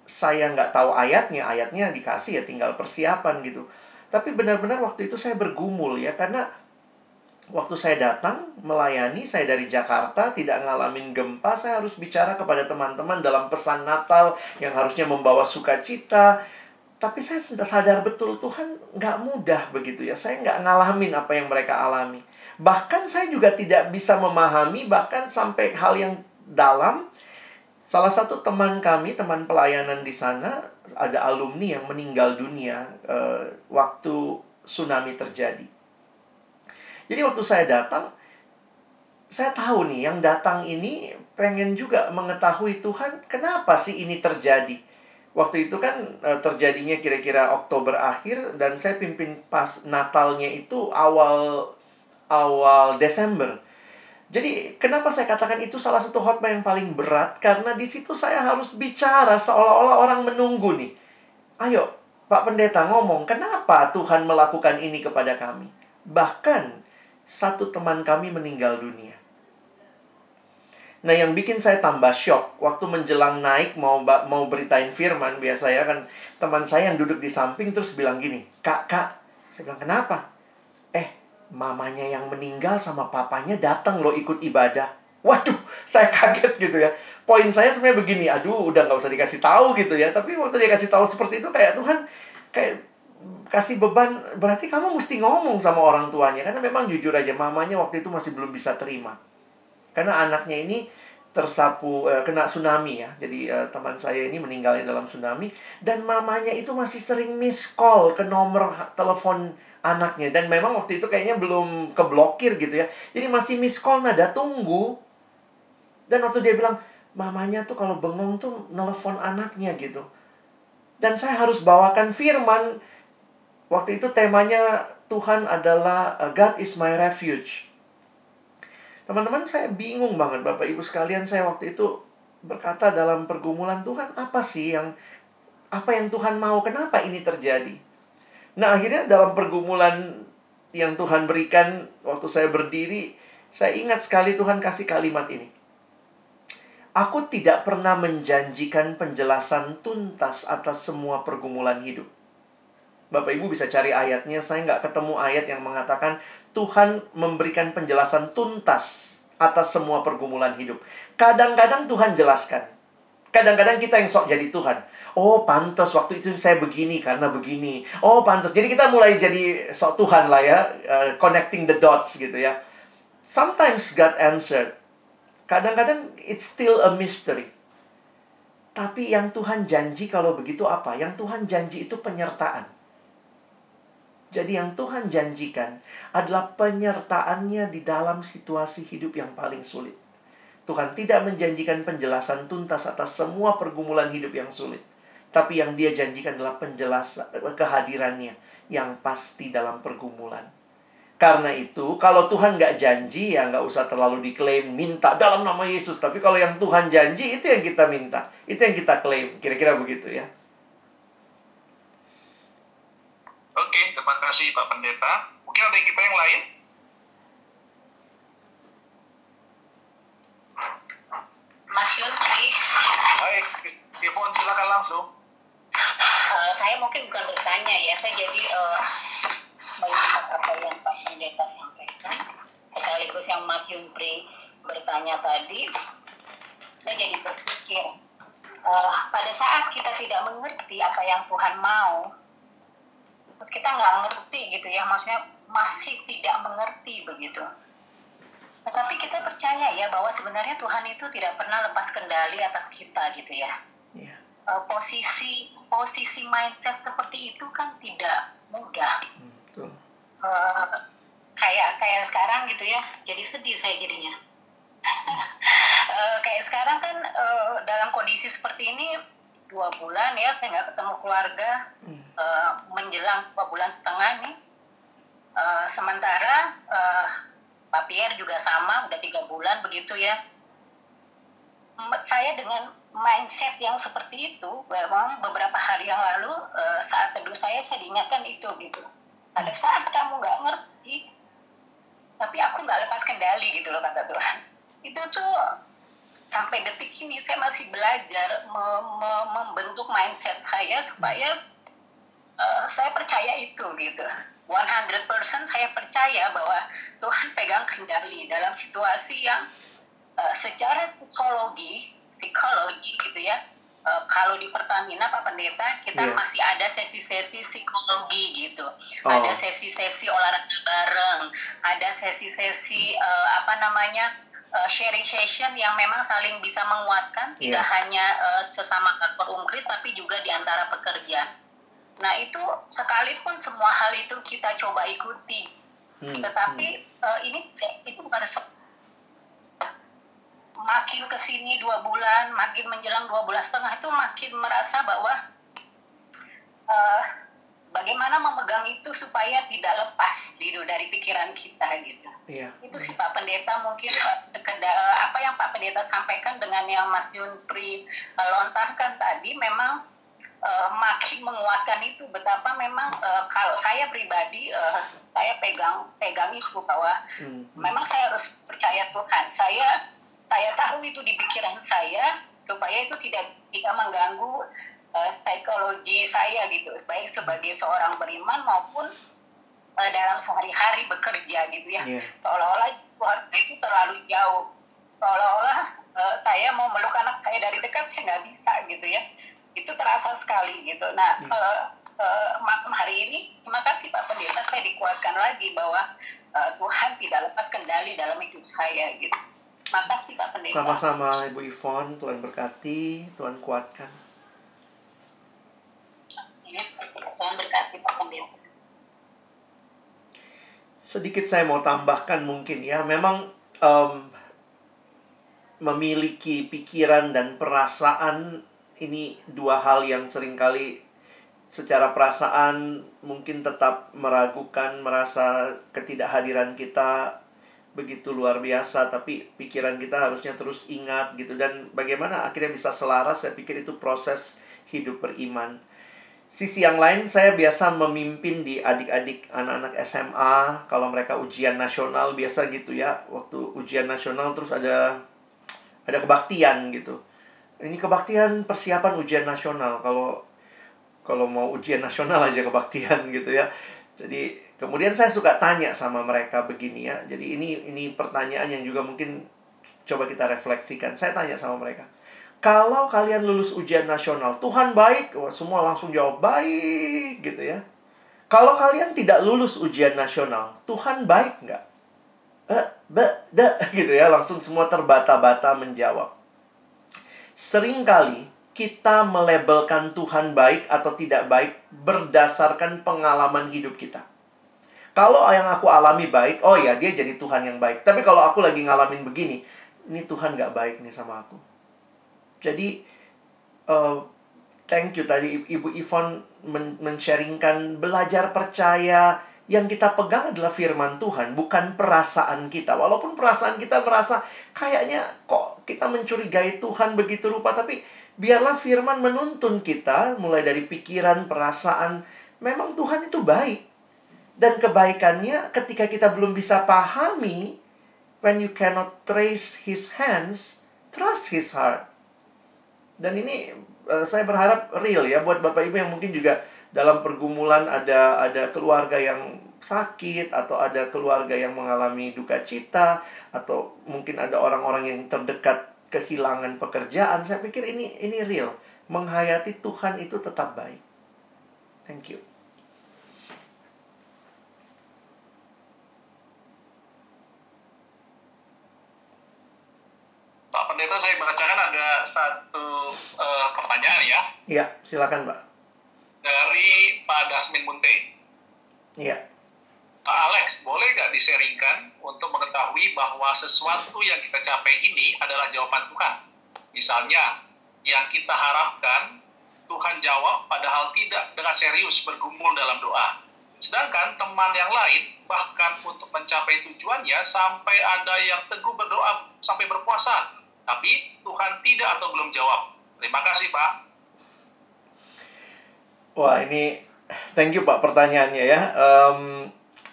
saya nggak tahu ayatnya, ayatnya dikasih ya tinggal persiapan gitu. Tapi benar-benar waktu itu saya bergumul ya karena waktu saya datang melayani saya dari Jakarta tidak ngalamin gempa, saya harus bicara kepada teman-teman dalam pesan Natal yang harusnya membawa sukacita. Tapi saya sudah sadar betul Tuhan nggak mudah begitu ya. Saya nggak ngalamin apa yang mereka alami. Bahkan saya juga tidak bisa memahami bahkan sampai hal yang dalam. Salah satu teman kami, teman pelayanan di sana, ada alumni yang meninggal dunia uh, waktu tsunami terjadi. Jadi waktu saya datang, saya tahu nih yang datang ini pengen juga mengetahui Tuhan kenapa sih ini terjadi. Waktu itu kan uh, terjadinya kira-kira Oktober akhir dan saya pimpin pas Natalnya itu awal awal Desember. Jadi kenapa saya katakan itu salah satu khotbah yang paling berat karena di situ saya harus bicara seolah-olah orang menunggu nih. Ayo, Pak Pendeta ngomong, kenapa Tuhan melakukan ini kepada kami? Bahkan satu teman kami meninggal dunia. Nah, yang bikin saya tambah shock waktu menjelang naik mau mau beritain firman biasa ya kan teman saya yang duduk di samping terus bilang gini, "Kak, Kak." Saya bilang, "Kenapa?" mamanya yang meninggal sama papanya datang loh ikut ibadah. Waduh, saya kaget gitu ya. Poin saya sebenarnya begini, aduh udah nggak usah dikasih tahu gitu ya. Tapi waktu dia kasih tahu seperti itu kayak Tuhan kayak kasih beban berarti kamu mesti ngomong sama orang tuanya karena memang jujur aja mamanya waktu itu masih belum bisa terima karena anaknya ini tersapu eh, kena tsunami ya. Jadi eh, teman saya ini meninggalnya dalam tsunami. Dan mamanya itu masih sering miss call ke nomor telepon anaknya. Dan memang waktu itu kayaknya belum keblokir gitu ya. Jadi masih miss call nada tunggu. Dan waktu dia bilang mamanya tuh kalau bengong tuh nelfon anaknya gitu. Dan saya harus bawakan firman. Waktu itu temanya Tuhan adalah uh, God is my refuge teman-teman saya bingung banget bapak ibu sekalian saya waktu itu berkata dalam pergumulan Tuhan apa sih yang apa yang Tuhan mau kenapa ini terjadi Nah akhirnya dalam pergumulan yang Tuhan berikan waktu saya berdiri, saya ingat sekali Tuhan kasih kalimat ini. Aku tidak pernah menjanjikan penjelasan tuntas atas semua pergumulan hidup. Bapak Ibu bisa cari ayatnya, saya nggak ketemu ayat yang mengatakan Tuhan memberikan penjelasan tuntas atas semua pergumulan hidup. Kadang-kadang Tuhan jelaskan. Kadang-kadang kita yang sok jadi Tuhan. Oh, pantas waktu itu saya begini karena begini. Oh, pantas. Jadi kita mulai jadi sok Tuhan lah ya, uh, connecting the dots gitu ya. Sometimes God answered. Kadang-kadang it's still a mystery. Tapi yang Tuhan janji kalau begitu apa? Yang Tuhan janji itu penyertaan. Jadi yang Tuhan janjikan adalah penyertaannya di dalam situasi hidup yang paling sulit. Tuhan tidak menjanjikan penjelasan tuntas atas semua pergumulan hidup yang sulit. Tapi yang dia janjikan adalah penjelasan kehadirannya yang pasti dalam pergumulan. Karena itu, kalau Tuhan nggak janji, ya nggak usah terlalu diklaim minta dalam nama Yesus. Tapi kalau yang Tuhan janji, itu yang kita minta. Itu yang kita klaim. Kira-kira begitu ya. Oke, terima kasih Pak Pendeta. Mungkin ada kita yang lain? Mas Yunti. Baik, Yvonne silakan langsung. Uh, saya mungkin bukan bertanya ya, saya jadi uh, melihat apa yang Pak Pendeta sampaikan, sekaligus yang Mas Yumpri bertanya tadi, saya jadi berpikir, uh, pada saat kita tidak mengerti apa yang Tuhan mau, terus kita nggak ngerti gitu ya, maksudnya masih tidak mengerti begitu. Tetapi kita percaya ya bahwa sebenarnya Tuhan itu tidak pernah lepas kendali atas kita gitu ya. Yeah uh, posisi posisi mindset seperti itu kan tidak mudah. Uh, kayak kayak sekarang gitu ya, jadi sedih saya jadinya. uh, kayak sekarang kan uh, dalam kondisi seperti ini dua bulan ya saya nggak ketemu keluarga hmm. uh, menjelang dua bulan setengah nih. Uh, sementara uh, Pak Pierre juga sama udah tiga bulan begitu ya. Saya dengan mindset yang seperti itu memang beberapa hari yang lalu uh, saat teduh saya saya diingatkan itu gitu pada saat kamu nggak ngerti tapi aku nggak lepas kendali gitu loh kata Tuhan itu tuh sampai detik ini saya masih belajar me me membentuk mindset saya supaya uh, saya percaya itu gitu 100% saya percaya bahwa Tuhan pegang kendali dalam situasi yang uh, secara psikologi psikologi gitu ya uh, kalau di Pertamina Pak Pendeta kita Iya. masih ada sesi-sesi psikologi gitu, Oh. ada sesi-sesi olahraga bareng, ada sesi-sesi uh, apa namanya uh, sharing session yang memang saling bisa menguatkan, tidak Iya. hanya uh, sesama kantor umkris tapi juga di antara pekerja. Nah itu sekalipun semua hal itu kita coba ikuti, Hmm, tetapi uh, ini itu bukan sesuatu makin ke sini dua bulan, makin menjelang dua bulan setengah itu makin merasa bahwa uh, bagaimana memegang itu supaya tidak lepas gitu dari pikiran kita gitu. Iya. Itu sih Pak Pendeta mungkin sekeda- apa yang Pak Pendeta sampaikan dengan yang Mas Junpri uh, lontarkan tadi memang uh, makin menguatkan itu betapa memang uh, kalau saya pribadi uh, saya pegang pegang itu bahwa Hmm. memang saya harus percaya Tuhan. Saya saya tahu itu di pikiran saya supaya itu tidak tidak mengganggu uh, psikologi saya gitu, baik sebagai seorang beriman maupun uh, dalam sehari-hari bekerja gitu ya. Iya. Seolah-olah Tuhan itu terlalu jauh. Seolah-olah uh, saya mau meluk anak saya dari dekat saya nggak bisa gitu ya. Itu terasa sekali gitu. Nah, Iya. uh, uh, malam hari ini terima kasih Pak Pendeta saya dikuatkan lagi bahwa uh, Tuhan tidak lepas kendali dalam hidup saya gitu. Makasih Pak Pendeta. Sama-sama Ibu Ivon, Tuhan berkati, Tuhan kuatkan. Sedikit saya mau tambahkan mungkin ya, memang em, memiliki pikiran dan perasaan ini dua hal yang sering kali secara perasaan mungkin tetap meragukan, merasa ketidakhadiran kita begitu luar biasa, tapi pikiran kita harusnya terus ingat gitu. Dan bagaimana akhirnya bisa selaras, saya pikir itu proses hidup beriman. Sisi yang lain saya biasa memimpin di adik-adik anak-anak SMA kalau mereka ujian nasional biasa gitu ya. Waktu ujian nasional terus ada ada kebaktian gitu. Ini kebaktian persiapan ujian nasional kalau kalau mau ujian nasional aja kebaktian gitu ya. Jadi kemudian saya suka tanya sama mereka begini ya. Jadi ini ini pertanyaan yang juga mungkin coba kita refleksikan. Saya tanya sama mereka. Kalau kalian lulus ujian nasional, Tuhan baik, Wah, semua langsung jawab baik gitu ya. Kalau kalian tidak lulus ujian nasional, Tuhan baik nggak? Eh, be, de, gitu ya, langsung semua terbata-bata menjawab. Seringkali kita melabelkan Tuhan baik atau tidak baik berdasarkan pengalaman hidup kita. Kalau yang aku alami baik, oh ya dia jadi Tuhan yang baik. Tapi kalau aku lagi ngalamin begini, ini Tuhan nggak baik nih sama aku. Jadi, uh, thank you tadi Ibu Ivon men- men-sharingkan belajar percaya yang kita pegang adalah firman Tuhan, bukan perasaan kita. Walaupun perasaan kita merasa kayaknya kok kita mencurigai Tuhan begitu rupa, tapi biarlah firman menuntun kita mulai dari pikiran, perasaan. Memang Tuhan itu baik. Dan kebaikannya ketika kita belum bisa pahami, when you cannot trace his hands, trust his heart. Dan ini uh, saya berharap real ya buat Bapak Ibu yang mungkin juga dalam pergumulan ada ada keluarga yang sakit atau ada keluarga yang mengalami duka cita atau mungkin ada orang-orang yang terdekat kehilangan pekerjaan. Saya pikir ini ini real. Menghayati Tuhan itu tetap baik. Thank you. Pak Pendeta saya bacakan ada satu eh, pertanyaan ya Iya, silakan, Pak. dari Pak Dasmin Munte. Iya. Pak Alex, boleh nggak diseringkan untuk mengetahui bahwa sesuatu yang kita capai ini adalah jawaban Tuhan? Misalnya, yang kita harapkan Tuhan jawab padahal tidak dengan serius bergumul dalam doa. Sedangkan teman yang lain bahkan untuk mencapai tujuannya sampai ada yang teguh berdoa sampai berpuasa. Tapi Tuhan tidak atau belum jawab. Terima kasih Pak. Wah, ini thank you Pak pertanyaannya ya. Em,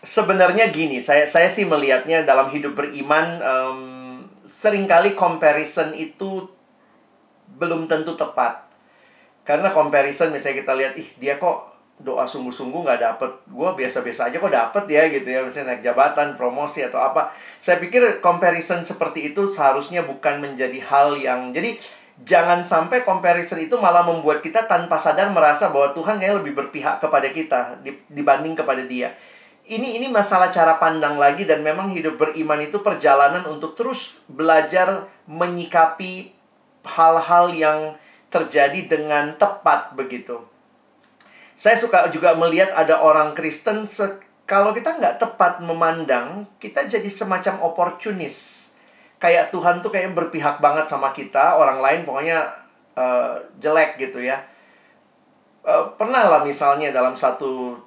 sebenarnya gini, saya saya sih melihatnya dalam hidup beriman em, sering kali comparison itu belum tentu tepat. Karena comparison misalnya kita lihat, ih dia kok doa sungguh-sungguh nggak dapet, gue biasa-biasa aja kok dapet ya gitu ya, misalnya naik jabatan, promosi atau apa. Saya pikir comparison seperti itu seharusnya bukan menjadi hal yang, jadi jangan sampai comparison itu malah membuat kita tanpa sadar merasa bahwa Tuhan kayak lebih berpihak kepada kita dibanding kepada Dia. Ini ini masalah cara pandang lagi dan memang hidup beriman itu perjalanan untuk terus belajar menyikapi hal-hal yang terjadi dengan tepat begitu. Saya suka juga melihat ada orang Kristen kalau kita nggak tepat memandang, kita jadi semacam oportunis kayak Tuhan tuh kayak berpihak banget sama kita, orang lain pokoknya uh, jelek gitu ya. Uh, pernah lah misalnya dalam satu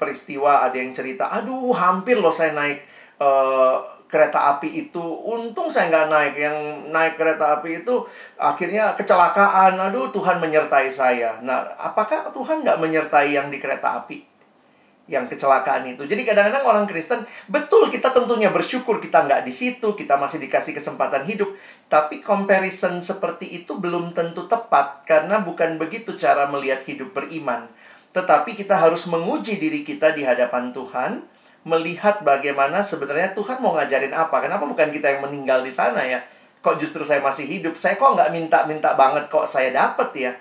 peristiwa ada yang cerita, aduh hampir loh saya naik uh, kereta api itu, untung saya nggak naik. Yang naik kereta api itu akhirnya kecelakaan, aduh Tuhan menyertai saya. Nah, apakah Tuhan nggak menyertai yang di kereta api? yang kecelakaan itu. Jadi kadang-kadang orang Kristen, betul kita tentunya bersyukur kita nggak di situ, kita masih dikasih kesempatan hidup. Tapi comparison seperti itu belum tentu tepat, karena bukan begitu cara melihat hidup beriman. Tetapi kita harus menguji diri kita di hadapan Tuhan, melihat bagaimana sebenarnya Tuhan mau ngajarin apa. Kenapa bukan kita yang meninggal di sana ya? Kok justru saya masih hidup? Saya kok nggak minta-minta banget kok saya dapat ya?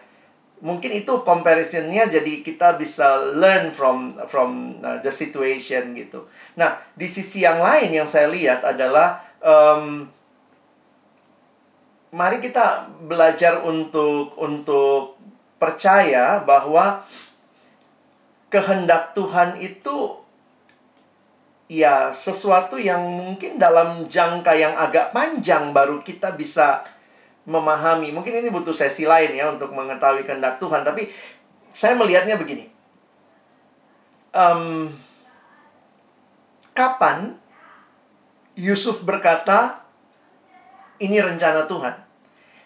mungkin itu comparisonnya jadi kita bisa learn from from uh, the situation gitu. Nah di sisi yang lain yang saya lihat adalah um, mari kita belajar untuk untuk percaya bahwa kehendak Tuhan itu ya sesuatu yang mungkin dalam jangka yang agak panjang baru kita bisa memahami. Mungkin ini butuh sesi lain ya untuk mengetahui kehendak Tuhan. Tapi saya melihatnya begini. Um, kapan Yusuf berkata, ini rencana Tuhan?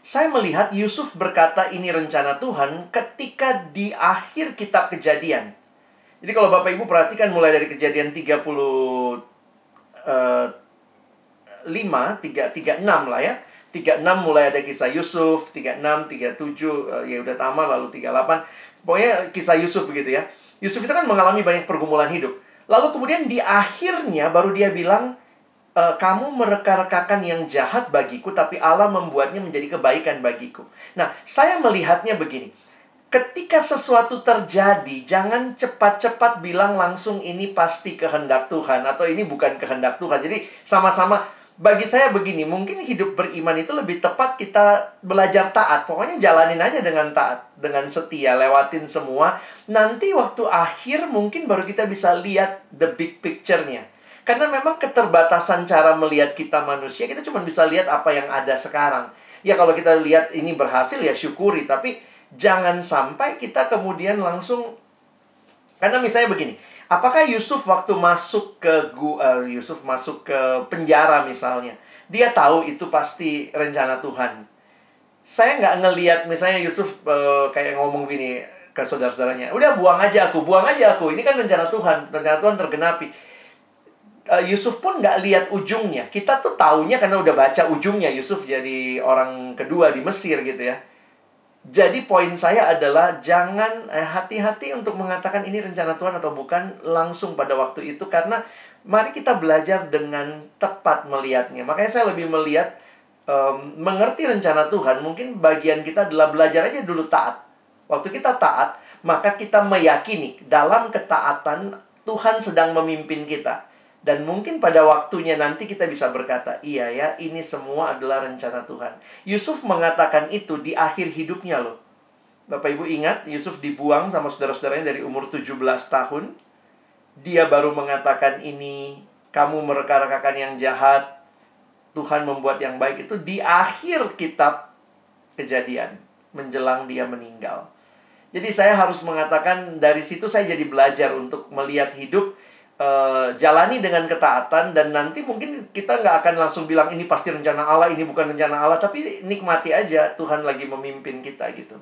Saya melihat Yusuf berkata ini rencana Tuhan ketika di akhir kitab kejadian. Jadi kalau Bapak Ibu perhatikan mulai dari kejadian 30 uh, 5, 3, 36 lah ya 36 mulai ada kisah Yusuf, 36, 37 uh, ya udah tamat lalu 38. Pokoknya kisah Yusuf begitu ya. Yusuf itu kan mengalami banyak pergumulan hidup. Lalu kemudian di akhirnya baru dia bilang e, kamu mereka-rekakan yang jahat bagiku tapi Allah membuatnya menjadi kebaikan bagiku. Nah, saya melihatnya begini. Ketika sesuatu terjadi, jangan cepat-cepat bilang langsung ini pasti kehendak Tuhan atau ini bukan kehendak Tuhan. Jadi sama-sama bagi saya begini, mungkin hidup beriman itu lebih tepat kita belajar taat. Pokoknya jalanin aja dengan taat, dengan setia, lewatin semua. Nanti waktu akhir mungkin baru kita bisa lihat the big picture-nya. Karena memang keterbatasan cara melihat kita manusia, kita cuma bisa lihat apa yang ada sekarang. Ya kalau kita lihat ini berhasil ya syukuri, tapi jangan sampai kita kemudian langsung karena misalnya begini, Apakah Yusuf waktu masuk ke uh, Yusuf masuk ke penjara misalnya, dia tahu itu pasti rencana Tuhan. Saya nggak ngelihat misalnya Yusuf uh, kayak ngomong gini ke saudara-saudaranya, udah buang aja aku, buang aja aku. Ini kan rencana Tuhan, rencana Tuhan tergenapi. Uh, Yusuf pun nggak lihat ujungnya. Kita tuh taunya karena udah baca ujungnya Yusuf jadi orang kedua di Mesir gitu ya jadi poin saya adalah jangan eh, hati-hati untuk mengatakan ini rencana Tuhan atau bukan langsung pada waktu itu karena mari kita belajar dengan tepat melihatnya. Makanya saya lebih melihat um, mengerti rencana Tuhan. Mungkin bagian kita adalah belajar aja dulu taat. Waktu kita taat, maka kita meyakini dalam ketaatan Tuhan sedang memimpin kita. Dan mungkin pada waktunya nanti kita bisa berkata, iya ya, ini semua adalah rencana Tuhan. Yusuf mengatakan itu di akhir hidupnya loh. Bapak Ibu ingat, Yusuf dibuang sama saudara-saudaranya dari umur 17 tahun. Dia baru mengatakan ini, kamu mereka-rekakan yang jahat, Tuhan membuat yang baik itu di akhir kitab kejadian. Menjelang dia meninggal. Jadi saya harus mengatakan dari situ saya jadi belajar untuk melihat hidup uh, jalani dengan ketaatan dan nanti mungkin kita nggak akan langsung bilang ini pasti rencana Allah, ini bukan rencana Allah, tapi nikmati aja Tuhan lagi memimpin kita gitu.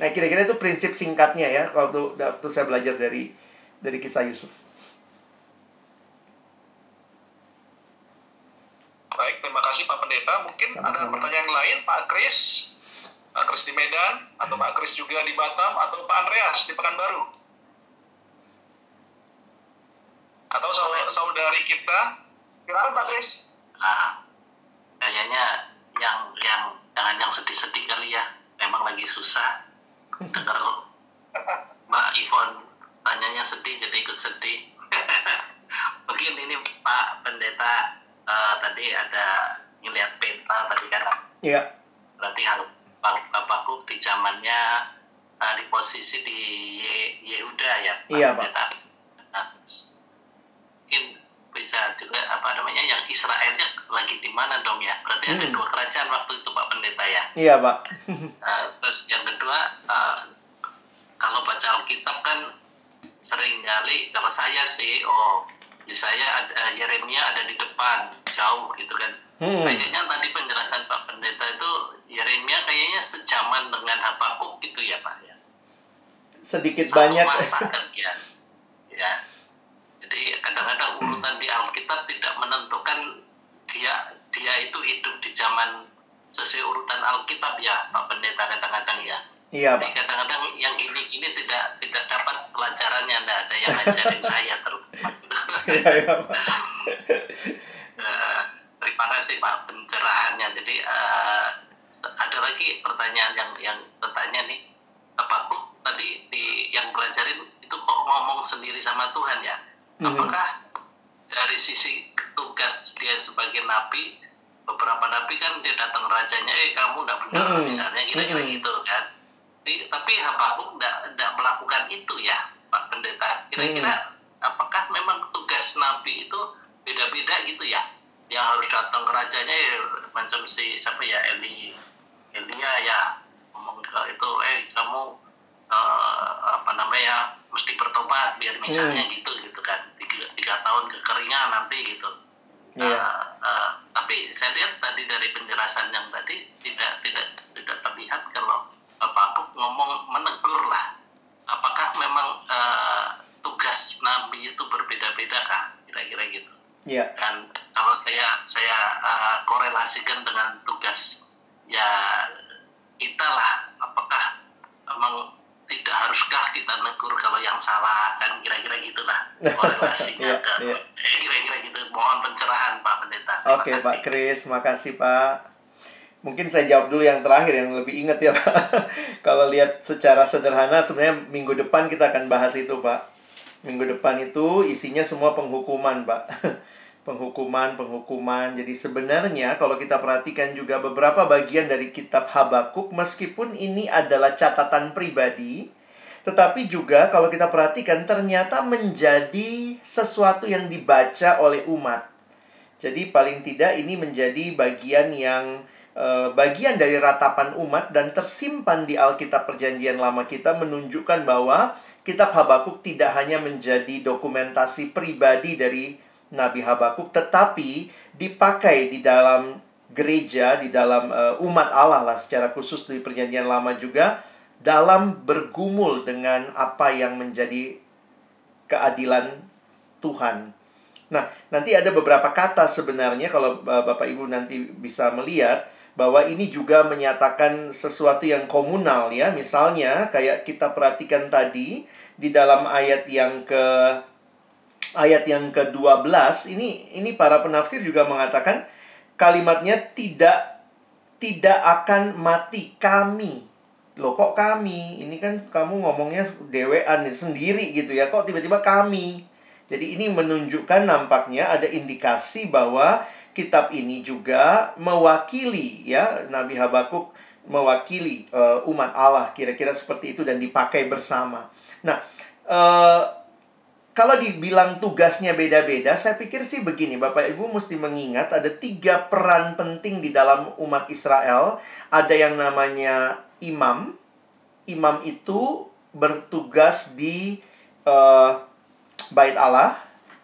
Nah kira-kira itu prinsip singkatnya ya waktu waktu saya belajar dari dari kisah Yusuf. Baik, terima kasih Pak Pendeta. Mungkin Sama-sama. ada pertanyaan lain Pak Kris, Pak Kris di Medan, atau Pak Kris juga di Batam, atau Pak Andreas di Pekanbaru. Atau saudari kita gimana Pak Kris? Nah, kayaknya yang yang jangan yang sedih-sedih kali ya memang lagi susah dengar Mbak Ivon tanyanya sedih jadi ikut sedih mungkin ini Pak Pendeta uh, tadi ada ngeliat peta tadi kan Iya. berarti harus Bapakku di zamannya uh, di posisi di Ye- Yehuda ya Pak Iya, Pak. Pendeta. Mungkin bisa juga apa namanya yang Israelnya lagi di mana dong ya berarti ada Hmm. dua kerajaan waktu itu Pak Pendeta ya Iya, Pak. Uh, terus yang kedua uh, kalau baca Alkitab kan sering kali kalau saya sih oh di saya ada Yeremia ada di depan jauh gitu kan Hmm. kayaknya tadi penjelasan Pak Pendeta itu Yeremia kayaknya sejaman dengan Habakuk gitu ya Pak ya Sedikit Satu banyak. masa kan ya ya jadi kadang-kadang urutan di Alkitab tidak menentukan dia dia itu hidup di zaman sesuai urutan Alkitab ya Pak Pendeta kadang-kadang ya Iya, jadi Pak. kadang-kadang yang gini-gini tidak tidak dapat pelajarannya tidak ada yang ngajarin saya terus Iya, iya, Pak. Eh, terima kasih Pak pencerahannya. Jadi eh, ada lagi pertanyaan yang yang bertanya nih, apa kok tadi di yang belajarin itu kok ngomong sendiri sama Tuhan ya? Mhm. Apakah dari sisi tugas dia sebagai nabi, beberapa nabi kan dia datang rajanya, eh kamu nggak benar Mhm. misalnya kira-kira Mhm. gitu kan? Tapi, tapi Habakuk nggak melakukan itu ya, Pak Pendeta. Kira-kira apakah memang tugas nabi itu beda-beda gitu ya yang harus datang ke rajanya ya, macam si siapa ya Eli Elia ya ngomong ke itu eh kamu eh, apa namanya mesti bertobat biar misalnya gitu gitu kan tiga, tiga tahun kekeringan nanti gitu Iya. Eh, eh, tapi saya lihat tadi dari penjelasan yang tadi tidak tidak tidak terlihat kalau Bapak ngomong menegur lah. Apakah memang eh, tugas Nabi itu berbeda-beda kah? Kira-kira gitu. Iya. Dan kalau saya saya eh, korelasikan dengan tugas ya kita lah, apakah memang tidak haruskah kita negur kalau yang salah kan kira-kira gitulah korelasinya Iya, ke eh, kira-kira gitu mohon pencerahan Pak Pendeta Oke, kasih. Pak Kris, makasih Pak. Mungkin saya jawab dulu yang terakhir yang lebih ingat ya, Pak. Kalau lihat secara sederhana sebenarnya minggu depan kita akan bahas itu, Pak. Minggu depan itu isinya semua penghukuman, Pak. penghukuman, penghukuman. Jadi sebenarnya kalau kita perhatikan juga beberapa bagian dari kitab Habakuk meskipun ini adalah catatan pribadi, tetapi juga kalau kita perhatikan ternyata menjadi sesuatu yang dibaca oleh umat. Jadi paling tidak ini menjadi bagian yang eh, bagian dari ratapan umat dan tersimpan di Alkitab Perjanjian Lama kita menunjukkan bahwa kitab Habakuk tidak hanya menjadi dokumentasi pribadi dari Nabi Habakuk tetapi dipakai di dalam gereja, di dalam eh, umat Allah lah secara khusus di Perjanjian Lama juga dalam bergumul dengan apa yang menjadi keadilan Tuhan. Nah, nanti ada beberapa kata sebenarnya kalau uh, Bapak Ibu nanti bisa melihat bahwa ini juga menyatakan sesuatu yang komunal ya. Misalnya kayak kita perhatikan tadi di dalam ayat yang ke ayat yang ke-12 ini ini para penafsir juga mengatakan kalimatnya tidak tidak akan mati kami. Loh kok kami? Ini kan kamu ngomongnya dewean sendiri gitu ya. Kok tiba-tiba kami? Jadi ini menunjukkan nampaknya ada indikasi bahwa kitab ini juga mewakili ya Nabi Habakuk mewakili eh, umat Allah kira-kira seperti itu dan dipakai bersama. Nah, eh, kalau dibilang tugasnya beda-beda, saya pikir sih begini, Bapak Ibu mesti mengingat ada tiga peran penting di dalam umat Israel. Ada yang namanya imam. Imam itu bertugas di eh, bait Allah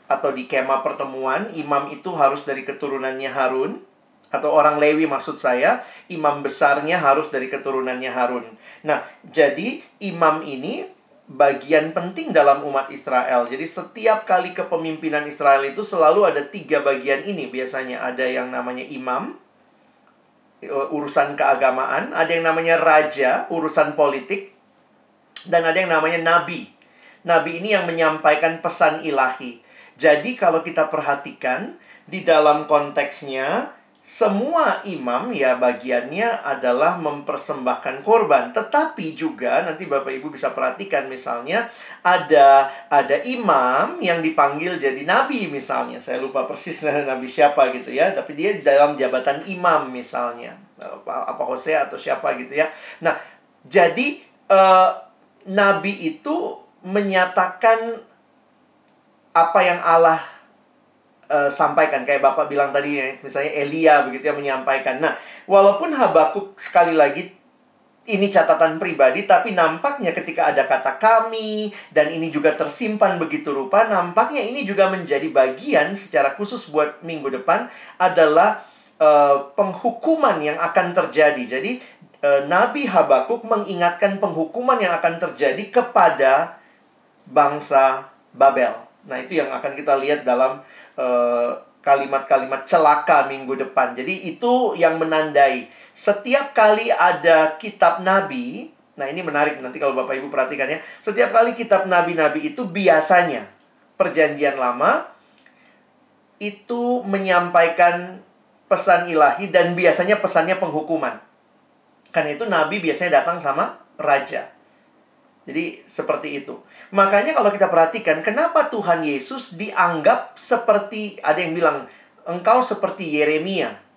atau di kemah pertemuan. Imam itu harus dari keturunannya Harun atau orang Lewi maksud saya, imam besarnya harus dari keturunannya Harun. Nah, jadi imam ini bagian penting dalam umat Israel. Jadi setiap kali kepemimpinan Israel itu selalu ada tiga bagian ini. Biasanya ada yang namanya imam, eh, urusan keagamaan, ada yang namanya raja, urusan politik, dan ada yang namanya nabi. Nabi ini yang menyampaikan pesan ilahi. Jadi kalau kita perhatikan di dalam konteksnya semua imam ya bagiannya adalah mempersembahkan korban, tetapi juga nanti Bapak Ibu bisa perhatikan misalnya ada ada imam yang dipanggil jadi nabi misalnya. Saya lupa persis nabi siapa gitu ya, tapi dia dalam jabatan imam misalnya. Apa, Hosea atau siapa gitu ya. Nah, jadi uh, nabi itu menyatakan apa yang Allah uh, sampaikan kayak Bapak bilang tadi misalnya Elia begitu ya menyampaikan. Nah, walaupun Habakuk sekali lagi ini catatan pribadi tapi nampaknya ketika ada kata kami dan ini juga tersimpan begitu rupa nampaknya ini juga menjadi bagian secara khusus buat minggu depan adalah uh, penghukuman yang akan terjadi. Jadi uh, Nabi Habakuk mengingatkan penghukuman yang akan terjadi kepada bangsa Babel. Nah, itu yang akan kita lihat dalam Eh, kalimat-kalimat uh, celaka minggu depan. Jadi itu yang menandai setiap kali ada kitab nabi, nah ini menarik nanti kalau Bapak Ibu perhatikan ya. Setiap kali kitab nabi-nabi itu biasanya perjanjian lama itu menyampaikan pesan ilahi dan biasanya pesannya penghukuman. Karena itu nabi biasanya datang sama raja. Jadi seperti itu. Makanya kalau kita perhatikan kenapa Tuhan Yesus dianggap seperti ada yang bilang engkau seperti Yeremia.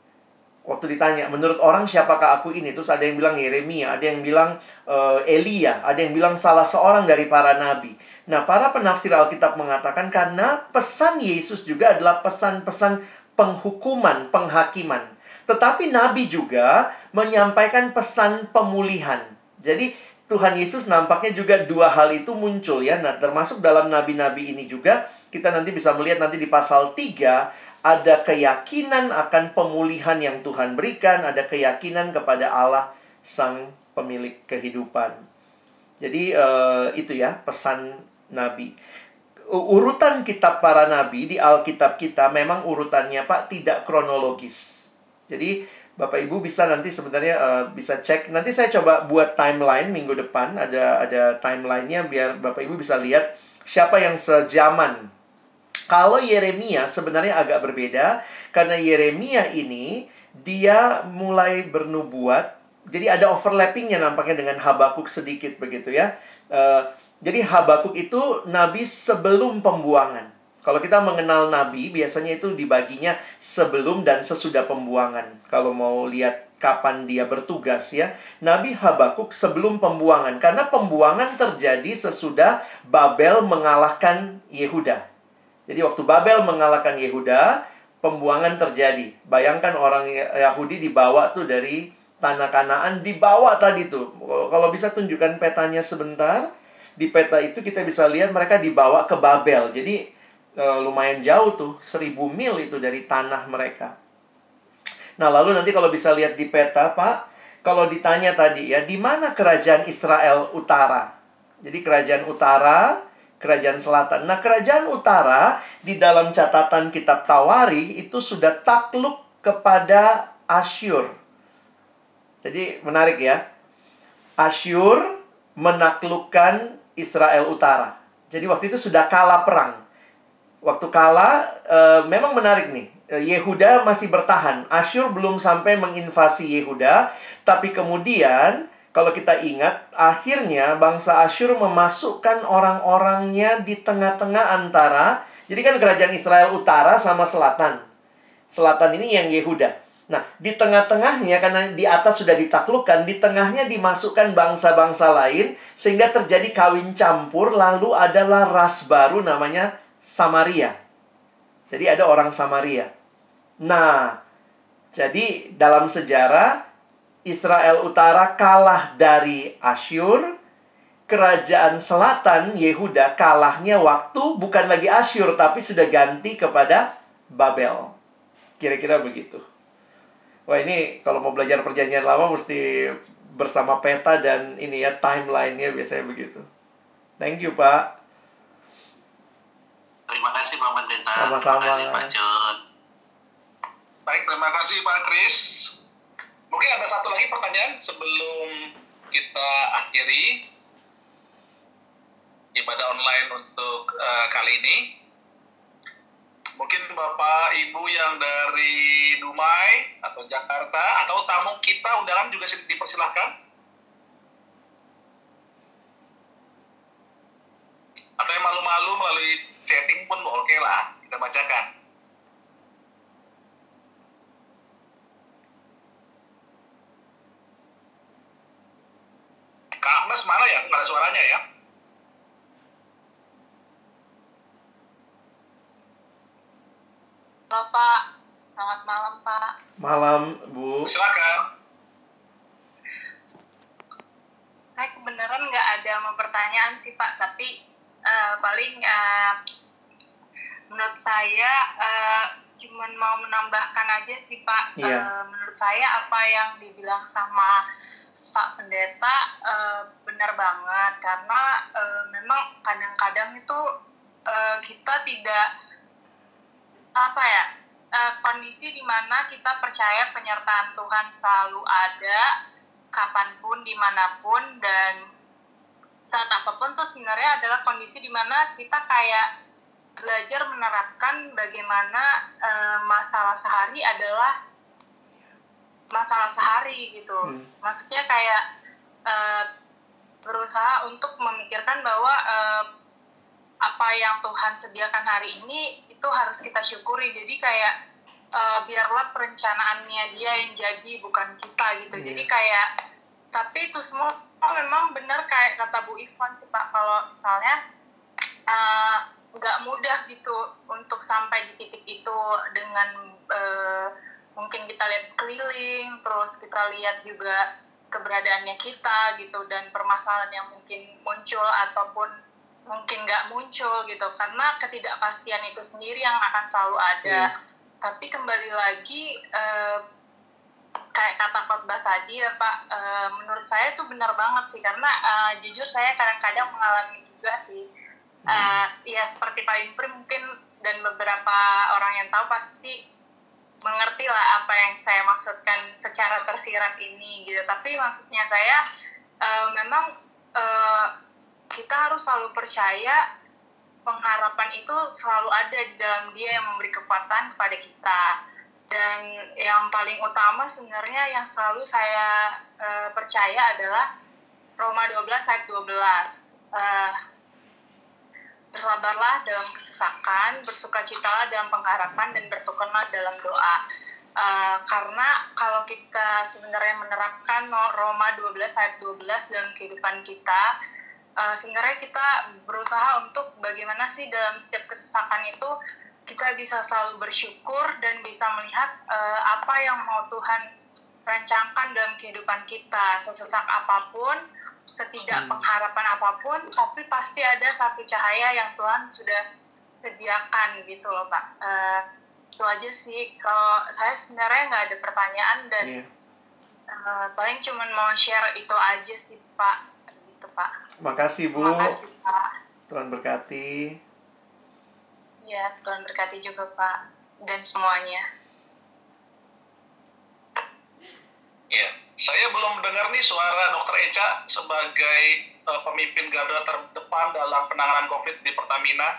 Waktu ditanya, menurut orang siapakah aku ini? Terus ada yang bilang Yeremia, ada yang bilang uh, Elia, ada yang bilang salah seorang dari para nabi. Nah, para penafsir Alkitab mengatakan karena pesan Yesus juga adalah pesan-pesan penghukuman, penghakiman. Tetapi nabi juga menyampaikan pesan pemulihan. Jadi Tuhan Yesus nampaknya juga dua hal itu muncul ya. Nah, termasuk dalam nabi-nabi ini juga kita nanti bisa melihat nanti di pasal 3 ada keyakinan akan pemulihan yang Tuhan berikan, ada keyakinan kepada Allah sang pemilik kehidupan. Jadi uh, itu ya pesan nabi. Urutan kitab para nabi di Alkitab kita memang urutannya Pak tidak kronologis. Jadi Bapak Ibu bisa nanti sebenarnya uh, bisa cek. Nanti saya coba buat timeline minggu depan. Ada ada timelinenya biar Bapak Ibu bisa lihat siapa yang sejaman. Kalau Yeremia sebenarnya agak berbeda karena Yeremia ini dia mulai bernubuat. Jadi ada overlappingnya nampaknya dengan Habakuk sedikit begitu ya. Uh, jadi Habakuk itu nabi sebelum pembuangan. Kalau kita mengenal nabi, biasanya itu dibaginya sebelum dan sesudah pembuangan. Kalau mau lihat kapan dia bertugas ya. Nabi Habakuk sebelum pembuangan karena pembuangan terjadi sesudah Babel mengalahkan Yehuda. Jadi waktu Babel mengalahkan Yehuda, pembuangan terjadi. Bayangkan orang Yahudi dibawa tuh dari tanah Kanaan dibawa tadi tuh. Kalau bisa tunjukkan petanya sebentar. Di peta itu kita bisa lihat mereka dibawa ke Babel. Jadi e, lumayan jauh tuh, seribu mil itu dari tanah mereka. Nah, lalu nanti kalau bisa lihat di peta, Pak, kalau ditanya tadi ya, di mana kerajaan Israel utara? Jadi kerajaan utara, kerajaan selatan. Nah, kerajaan utara di dalam catatan kitab Tawari itu sudah takluk kepada Asyur. Jadi menarik ya. Asyur menaklukkan Israel utara. Jadi waktu itu sudah kalah perang waktu kala uh, memang menarik nih. Eh, Yehuda masih bertahan. Asyur belum sampai menginvasi Yehuda, tapi kemudian kalau kita ingat, akhirnya bangsa Asyur memasukkan orang-orangnya di tengah-tengah antara jadi kan kerajaan Israel utara sama selatan. Selatan ini yang Yehuda. Nah, di tengah-tengahnya karena di atas sudah ditaklukkan, di tengahnya dimasukkan bangsa-bangsa lain sehingga terjadi kawin campur lalu adalah ras baru namanya Samaria. Jadi ada orang Samaria. Nah, jadi dalam sejarah Israel Utara kalah dari Asyur, kerajaan selatan Yehuda kalahnya waktu bukan lagi Asyur tapi sudah ganti kepada Babel. Kira-kira begitu. Wah ini kalau mau belajar perjanjian lama mesti bersama peta dan ini ya timelinenya biasanya begitu. Thank you Pak. Terima kasih Pak Pendeta. Sama-sama. Terima kasih Pak John. Baik, terima kasih Pak Kris. Mungkin ada satu lagi pertanyaan sebelum kita akhiri ibadah online untuk uh, kali ini. Mungkin Bapak Ibu yang dari Duma Dumai atau Jakarta atau tamu kita undangan juga dipersilahkan. Atau yang malu-malu melalui chatting pun oke lah, kita bacakan. Kak Agnes mana ya? Nggak ada suaranya ya? Halo Pak, selamat malam Pak. Malam, Bu. Silakan. Saya kebenaran nggak ada mau pertanyaan sih Pak, tapi eh, paling eh, menurut saya eh, cuman mau menambahkan aja sih Pak. Iya. Eh, menurut saya apa yang dibilang sama Pak Pendeta eh, benar banget karena eh, memang kadang-kadang itu eh, kita tidak apa ya eh, kondisi di mana kita percaya penyertaan Tuhan selalu ada kapan pun di mana pun dan saat apa pun tuh sebenarnya adalah kondisi di mana kita kayak belajar menerapkan bagaimana eh, masalah sehari adalah masalah sehari gitu Hmm. maksudnya kayak eh, berusaha untuk memikirkan bahwa eh, apa yang Tuhan sediakan hari ini itu harus kita syukuri jadi kayak eh, biarlah perencanaannya dia yang jadi bukan kita gitu Iya. jadi kayak tapi itu semua memang benar kayak kata Bu Ivan sih Pak. Kalau misalnya eh, nggak mudah gitu untuk sampai di titik itu dengan eh, mungkin kita lihat sekeliling terus kita lihat juga keberadaannya kita gitu dan permasalahan yang mungkin muncul ataupun mungkin nggak muncul gitu. Karena ketidakpastian itu sendiri yang akan selalu ada. Iya. tapi kembali lagi eh, kayak kata khotbah tadi ya Pak eh, menurut saya itu benar banget sih. Karena eh, jujur saya kadang-kadang mengalami juga sih. Eh, ya seperti Pak Impri mungkin dan beberapa orang yang tahu pasti mengerti lah apa yang saya maksudkan secara tersirat ini gitu. Tapi maksudnya saya eh, memang eh, kita harus selalu percaya pengharapan itu selalu ada di dalam dia yang memberi kekuatan kepada kita dan yang paling utama sebenarnya yang selalu saya eh, percaya adalah Roma 12 ayat 12 Eh, bersabarlah dalam kesesakan, bersukacitalah dalam pengharapan, dan bertokenlah dalam doa. Uh, karena kalau kita sebenarnya menerapkan Roma 12 ayat 12 dalam kehidupan kita, uh, sebenarnya kita berusaha untuk bagaimana sih dalam setiap kesesakan itu kita bisa selalu bersyukur dan bisa melihat uh, apa yang mau Tuhan rancangkan dalam kehidupan kita, sesesak apa pun, setidak pengharapan apa pun, tapi pasti ada satu cahaya yang Tuhan sudah sediakan gitu loh Pak. Eh, itu aja sih. Kalau saya sebenarnya nggak ada pertanyaan dan Iya. eh, paling cuman mau share itu aja sih Pak. Gitu Pak. Makasih, Bu. Terima kasih Pak. Tuhan berkati. Ya Tuhan berkati juga Pak dan semuanya. Iya, saya belum dengar nih suara Dokter Eca sebagai eh, pemimpin garda terdepan dalam penanganan COVID di Pertamina.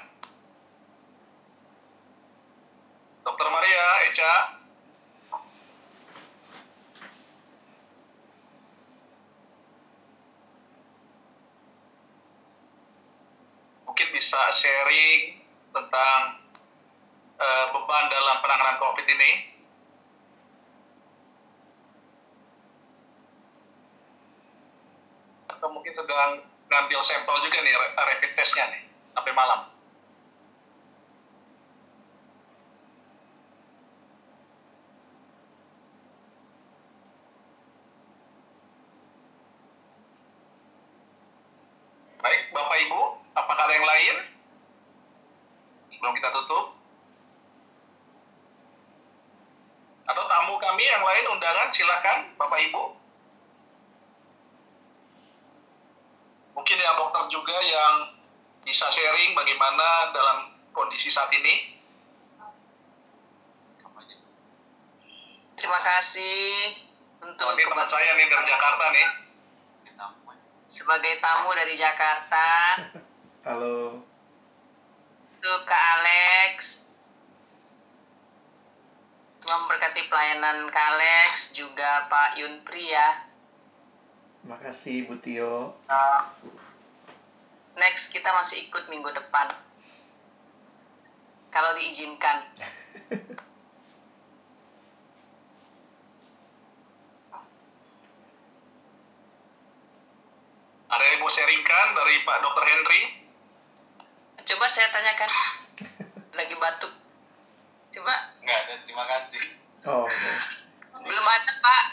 Dokter Maria, Eca. Mungkin bisa sharing tentang eh, beban dalam penanganan COVID ini. atau mungkin sedang ngambil sampel juga nih ra- rapid testnya nih sampai malam. Baik, Bapak Ibu, apakah ada yang lain? Sebelum kita tutup. Atau tamu kami yang lain undangan silakan Bapak Ibu. mungkin ya dokter juga yang bisa sharing bagaimana dalam kondisi saat ini. Terima kasih untuk Ini teman saya nih dari Jakarta nih. sebagai tamu dari Jakarta Halo. untuk Kak Alex. Terima Tuhan memberkati pelayanan Kak Alex, juga Pak Yunpri ya. Makasih Bu Tio. Next, kita masih ikut minggu depan. Kalau diizinkan. ada yang mau sharingkan dari Pak Dr. Henry? Coba saya tanyakan. Lagi batuk. Coba. Enggak ada, terima kasih. Oh, oke. Belum ada, Pak.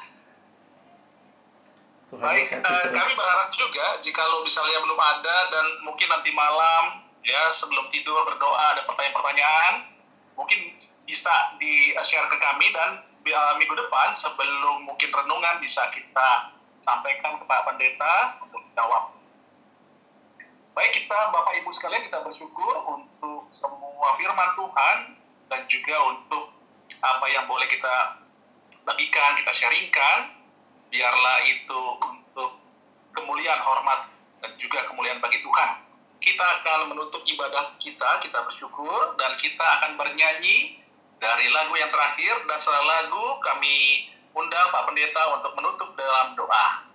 Tuhan Baik, eh, kami berharap juga jika lo misalnya belum ada dan mungkin nanti malam ya sebelum tidur berdoa ada pertanyaan-pertanyaan, mungkin bisa di share ke kami dan eh, minggu depan sebelum mungkin renungan bisa kita sampaikan ke Pak Pendeta untuk jawab. Baik kita Bapak Ibu sekalian kita bersyukur untuk semua firman Tuhan dan juga untuk apa yang boleh kita bagikan, kita sharingkan biarlah itu untuk kemuliaan hormat dan juga kemuliaan bagi Tuhan. Kita akan menutup ibadah kita, kita bersyukur dan kita akan bernyanyi dari lagu yang terakhir dan setelah lagu kami undang Pak Pendeta untuk menutup dalam doa.